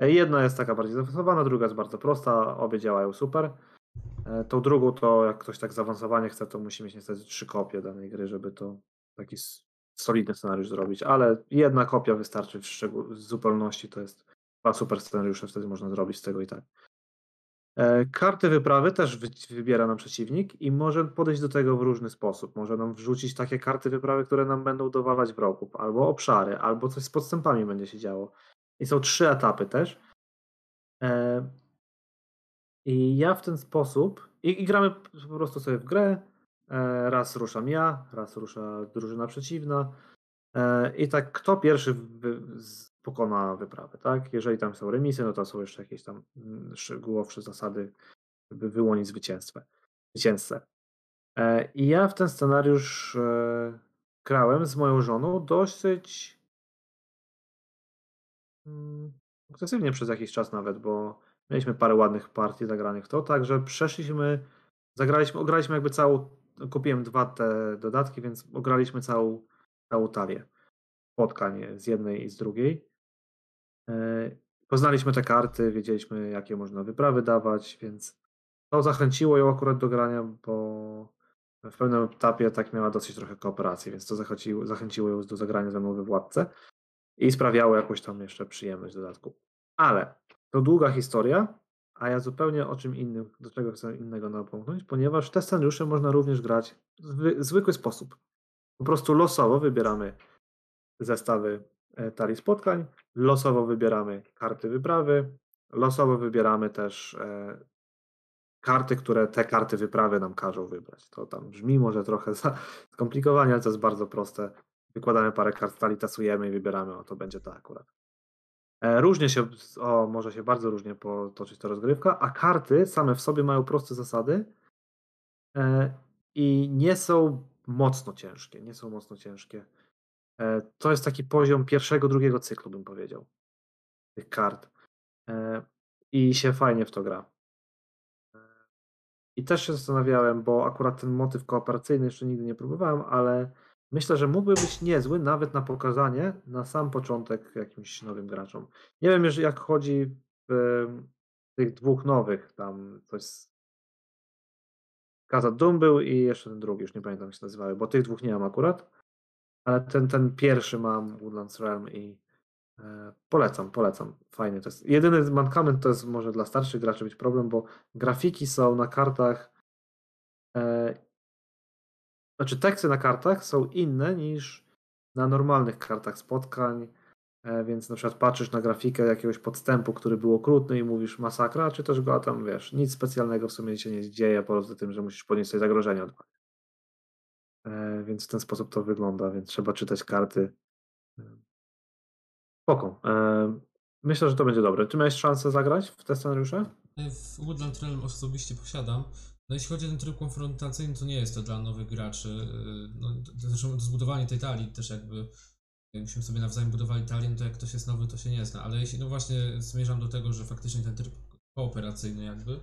E, Jedna jest taka bardziej zaawansowana, druga jest bardzo prosta, obie działają super. E, Tą drugą to jak ktoś tak zaawansowanie chce, to musi mieć niestety trzy kopie danej gry, żeby to taki solidny scenariusz zrobić, ale jedna kopia wystarczy w, w zupełności, to jest dwa super scenariusze, wtedy można zrobić z tego i tak. E, Karty wyprawy też wy, wybiera nam przeciwnik i może podejść do tego w różny sposób. Może nam wrzucić takie karty wyprawy, które nam będą dowalać wrogów, albo obszary, albo coś z podstępami będzie się działo. I są trzy etapy też. E, I ja w ten sposób, i, i gramy po prostu sobie w grę, e, raz ruszam ja, raz rusza drużyna przeciwna i tak kto pierwszy pokona wyprawę, tak? Jeżeli tam są remisy, no to są jeszcze jakieś tam mm, szczegółowsze zasady, żeby wyłonić zwycięstwo, zwycięzcę. E, I ja w ten scenariusz e, grałem z moją żoną dosyć mm, sukcesywnie przez jakiś czas nawet, bo mieliśmy parę ładnych partii zagranych w to, także przeszliśmy, zagraliśmy, ograliśmy jakby całą, kupiłem dwa te dodatki, więc ograliśmy całą, całą talię spotkań z jednej i z drugiej. E, poznaliśmy te karty, wiedzieliśmy jakie można wyprawy dawać, więc to zachęciło ją akurat do grania, bo w pewnym etapie tak miała dosyć trochę kooperacji, więc to zachęciło, zachęciło ją do zagrania ze mną we Władce i sprawiało jakąś tam jeszcze przyjemność w dodatku. Ale to długa historia, a ja zupełnie o czym innym, do czego chcę innego napomknąć, ponieważ te scenariusze można również grać w zwykły sposób. Po prostu losowo wybieramy zestawy talii spotkań, losowo wybieramy karty wyprawy, losowo wybieramy też e, karty, które te karty wyprawy nam każą wybrać. To tam brzmi może trochę skomplikowanie, ale to jest bardzo proste. Wykładamy parę kart stali, tasujemy i wybieramy, o to będzie to akurat. E, różnie się, o, może się bardzo różnie potoczyć ta rozgrywka, a karty same w sobie mają proste zasady e, i nie są mocno ciężkie. Nie są mocno ciężkie. E, to jest taki poziom pierwszego, drugiego cyklu, bym powiedział, tych kart. I się fajnie w to gra. I też się zastanawiałem, bo akurat ten motyw kooperacyjny jeszcze nigdy nie próbowałem, ale myślę, że mógłby być niezły nawet na pokazanie na sam początek jakimś nowym graczom. Nie wiem, jak chodzi w tych dwóch nowych, tam coś z Kaza Doom był i jeszcze ten drugi, już nie pamiętam jak się nazywały, bo tych dwóch nie mam akurat, ale ten, ten pierwszy mam, Woodlands Realm i e, polecam, polecam, fajnie to jest. Jedyny mankament to jest może dla starszych graczy być problem, bo grafiki są na kartach e, znaczy teksty na kartach są inne niż na normalnych kartach spotkań, e, więc na przykład patrzysz na grafikę jakiegoś podstępu, który był okrutny i mówisz masakra, czy też go a tam wiesz, nic specjalnego w sumie się nie dzieje, poza tym, że musisz podnieść sobie zagrożenie od e, Więc w ten sposób to wygląda, więc trzeba czytać karty. E, spoko. Myślę, że to będzie dobre. Czy miałeś szansę zagrać w te scenariusze? W Woodland Realm osobiście posiadam. No jeśli chodzi o ten tryb konfrontacyjny, to nie jest to dla nowych graczy. No, zresztą zbudowanie tej talii też jakby, jakbyśmy sobie nawzajem budowali talię, no to jak ktoś jest nowy, to się nie zna. Ale jeśli, no właśnie zmierzam do tego, że faktycznie ten tryb kooperacyjny jakby,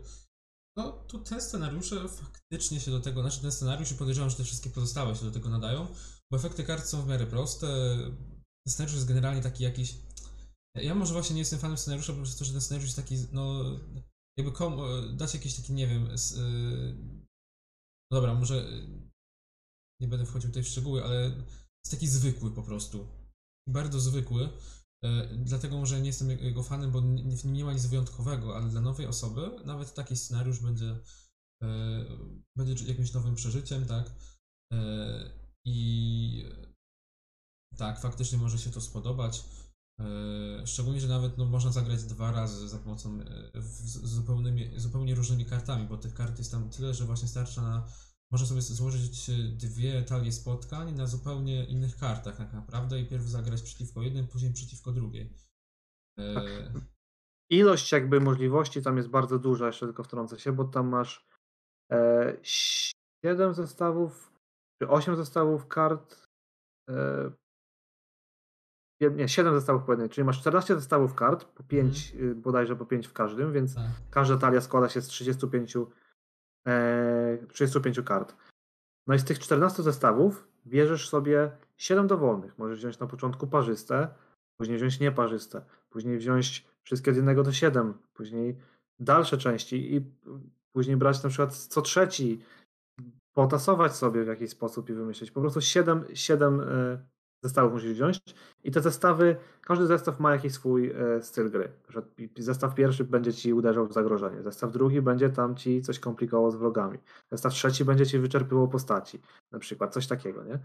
no to te scenariusze faktycznie się do tego, znaczy ten scenariusz i podejrzewam, że te wszystkie pozostałe się do tego nadają, bo efekty kart są w miarę proste. Ten scenariusz jest generalnie taki jakiś. Ja może właśnie nie jestem fanem scenariusza, po prostu, że ten scenariusz jest taki, no jakby kom, dać jakiś taki, nie wiem, y, no dobra, może nie będę wchodził tutaj w szczegóły, ale jest taki zwykły po prostu. Bardzo zwykły. Dlatego może nie jestem jego fanem, bo w nim nie ma nic wyjątkowego, ale dla nowej osoby nawet taki scenariusz będzie, będzie jakimś nowym przeżyciem, tak? I tak, faktycznie może się to spodobać. E, szczególnie, że nawet no, można zagrać dwa razy za pomocą e, z zupełnymi, zupełnie różnymi kartami, bo tych kart jest tam tyle, że właśnie starcza na. Można sobie złożyć dwie talie spotkań na zupełnie innych kartach, tak naprawdę, i pierw zagrać przeciwko jednym, później przeciwko drugiej. E, tak. Ilość jakby możliwości tam jest bardzo duża, jeszcze tylko wtrącę się, bo tam masz e, 7 zestawów, czy 8 zestawów kart e, nie, 7 zestawów po jednej, czyli masz 14 zestawów kart, po 5, mm. bodajże po 5 w każdym, więc tak. każda talia składa się z 35, e, 35 kart. No i z tych 14 zestawów bierzesz sobie 7 dowolnych. Możesz wziąć na początku parzyste, później wziąć nieparzyste, później wziąć wszystkie od 1 do 7, później dalsze części i później brać na przykład co trzeci, potasować sobie w jakiś sposób i wymyślić. Po prostu 7, 7 zestawów musisz wziąć i te zestawy, każdy zestaw ma jakiś swój e, styl gry. Zestaw pierwszy będzie ci uderzał w zagrożenie, zestaw drugi będzie tam ci coś komplikował z wrogami, zestaw trzeci będzie ci wyczerpywał postaci, na przykład coś takiego, nie?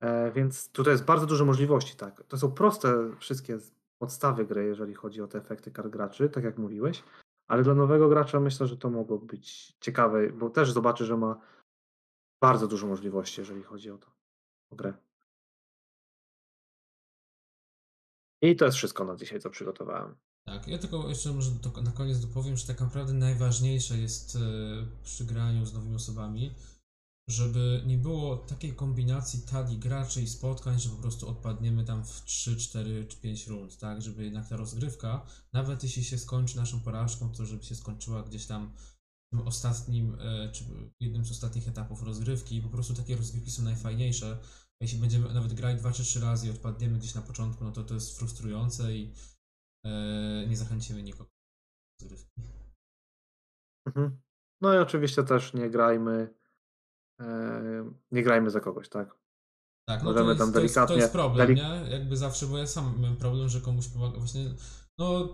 E, więc tutaj jest bardzo dużo możliwości, tak. To są proste wszystkie podstawy gry, jeżeli chodzi o te efekty kart graczy, tak jak mówiłeś, ale dla nowego gracza myślę, że to mogło być ciekawe, bo też zobaczy, że ma bardzo dużo możliwości, jeżeli chodzi o to, o grę. I to jest wszystko na dzisiaj, co przygotowałem. Tak, ja tylko jeszcze może do, na koniec dopowiem, że tak naprawdę najważniejsze jest e, przy graniu z nowymi osobami, żeby nie było takiej kombinacji talii graczy i spotkań, że po prostu odpadniemy tam w 3, 4 czy 5 rund, tak? Żeby jednak ta rozgrywka, nawet jeśli się skończy naszą porażką, to żeby się skończyła gdzieś tam w ostatnim, e, czy jednym z ostatnich etapów rozgrywki. Po prostu takie rozgrywki są najfajniejsze. Jeśli będziemy nawet grać 2 czy 3 razy i odpadniemy gdzieś na początku, no to to jest frustrujące i e, nie zachęcimy nikogo do rozgrywki. Mhm. No i oczywiście też nie grajmy nie grajmy za kogoś, tak? Tak, no Możemy to jest, tam delikatnie. To jest, to jest problem, delik... nie? Jakby zawsze, bo ja sam mam problem, że komuś pomaga. Właśnie, no.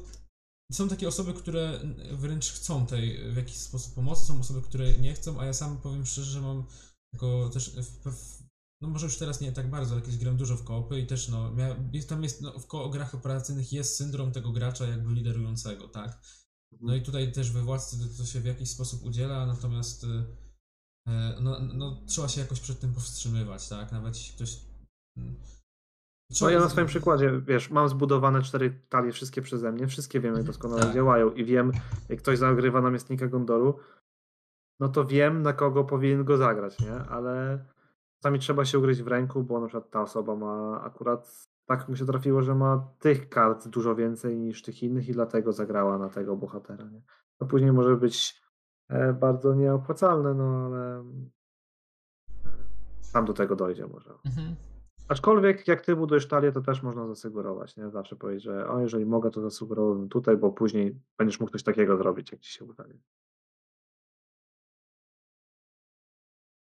Są takie osoby, które wręcz chcą tej w jakiś sposób pomocy, są osoby, które nie chcą, a ja sam powiem szczerze, że mam tylko też w, w, no może już teraz nie tak bardzo, jakieś gram dużo w koopy i też no, jest, tam jest, no, w ko grach operacyjnych jest syndrom tego gracza jakby liderującego, tak? No i tutaj też we władcy to się w jakiś sposób udziela, natomiast E, no, no, trzeba się jakoś przed tym powstrzymywać, tak? Nawet jeśli ktoś. Trzeba no ja na swoim przykładzie, wiesz, mam zbudowane cztery talie, wszystkie przeze mnie, wszystkie wiemy, jak doskonale tak. działają i wiem, jak ktoś zagrywa namiestnika Gondoru, no to wiem, na kogo powinien go zagrać, nie? Ale czasami trzeba się ugryźć w ręku, bo na przykład ta osoba ma akurat tak mu się trafiło, że ma tych kart dużo więcej niż tych innych i dlatego zagrała na tego bohatera, nie? A później może być E, bardzo nieopłacalne, no ale tam do tego dojdzie może. Mhm. Aczkolwiek jak ty budujesz talię, to też można zasugerować, nie? Zawsze powiedzieć, że o, jeżeli mogę, to zasugerowałbym tutaj, bo później będziesz mógł coś takiego zrobić, jak ci się uda.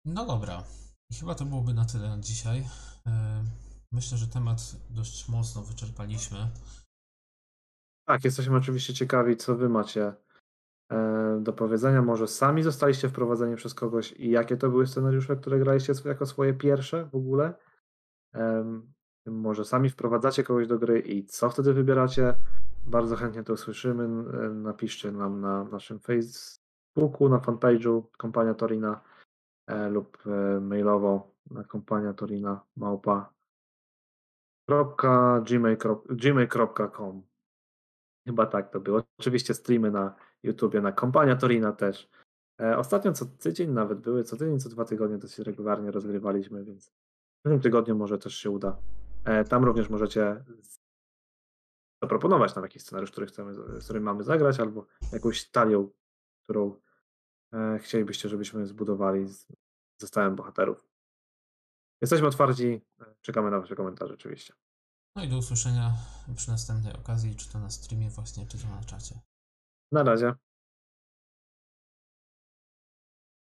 No dobra. I chyba to byłoby na tyle na dzisiaj. E, myślę, że temat dość mocno wyczerpaliśmy. Tak, jesteśmy oczywiście ciekawi, co wy macie E, do powiedzenia. Może sami zostaliście wprowadzeni przez kogoś i jakie to były scenariusze, które graliście jako swoje pierwsze w ogóle? Może sami wprowadzacie kogoś do gry i co wtedy wybieracie? Bardzo chętnie to usłyszymy. E, napiszcie nam na naszym Facebooku, na fanpage'u Kompania Torina lub mailowo na kompania Torina małpa gmail.com Chyba tak to było. Oczywiście streamy na YouTubie, na Kompania Torina też. E, ostatnio co tydzień nawet były, co tydzień, co dwa tygodnie dosyć regularnie rozgrywaliśmy, więc w tym tygodniu może też się uda. E, tam również możecie zaproponować nam jakiś scenariusz, który chcemy, z którym mamy zagrać, albo jakąś talią, którą e, chcielibyście, żebyśmy zbudowali z zestawem bohaterów. Jesteśmy otwarci, czekamy na Wasze komentarze oczywiście. No i do usłyszenia przy następnej okazji, czy to na streamie właśnie, czy to na czacie. Na razie.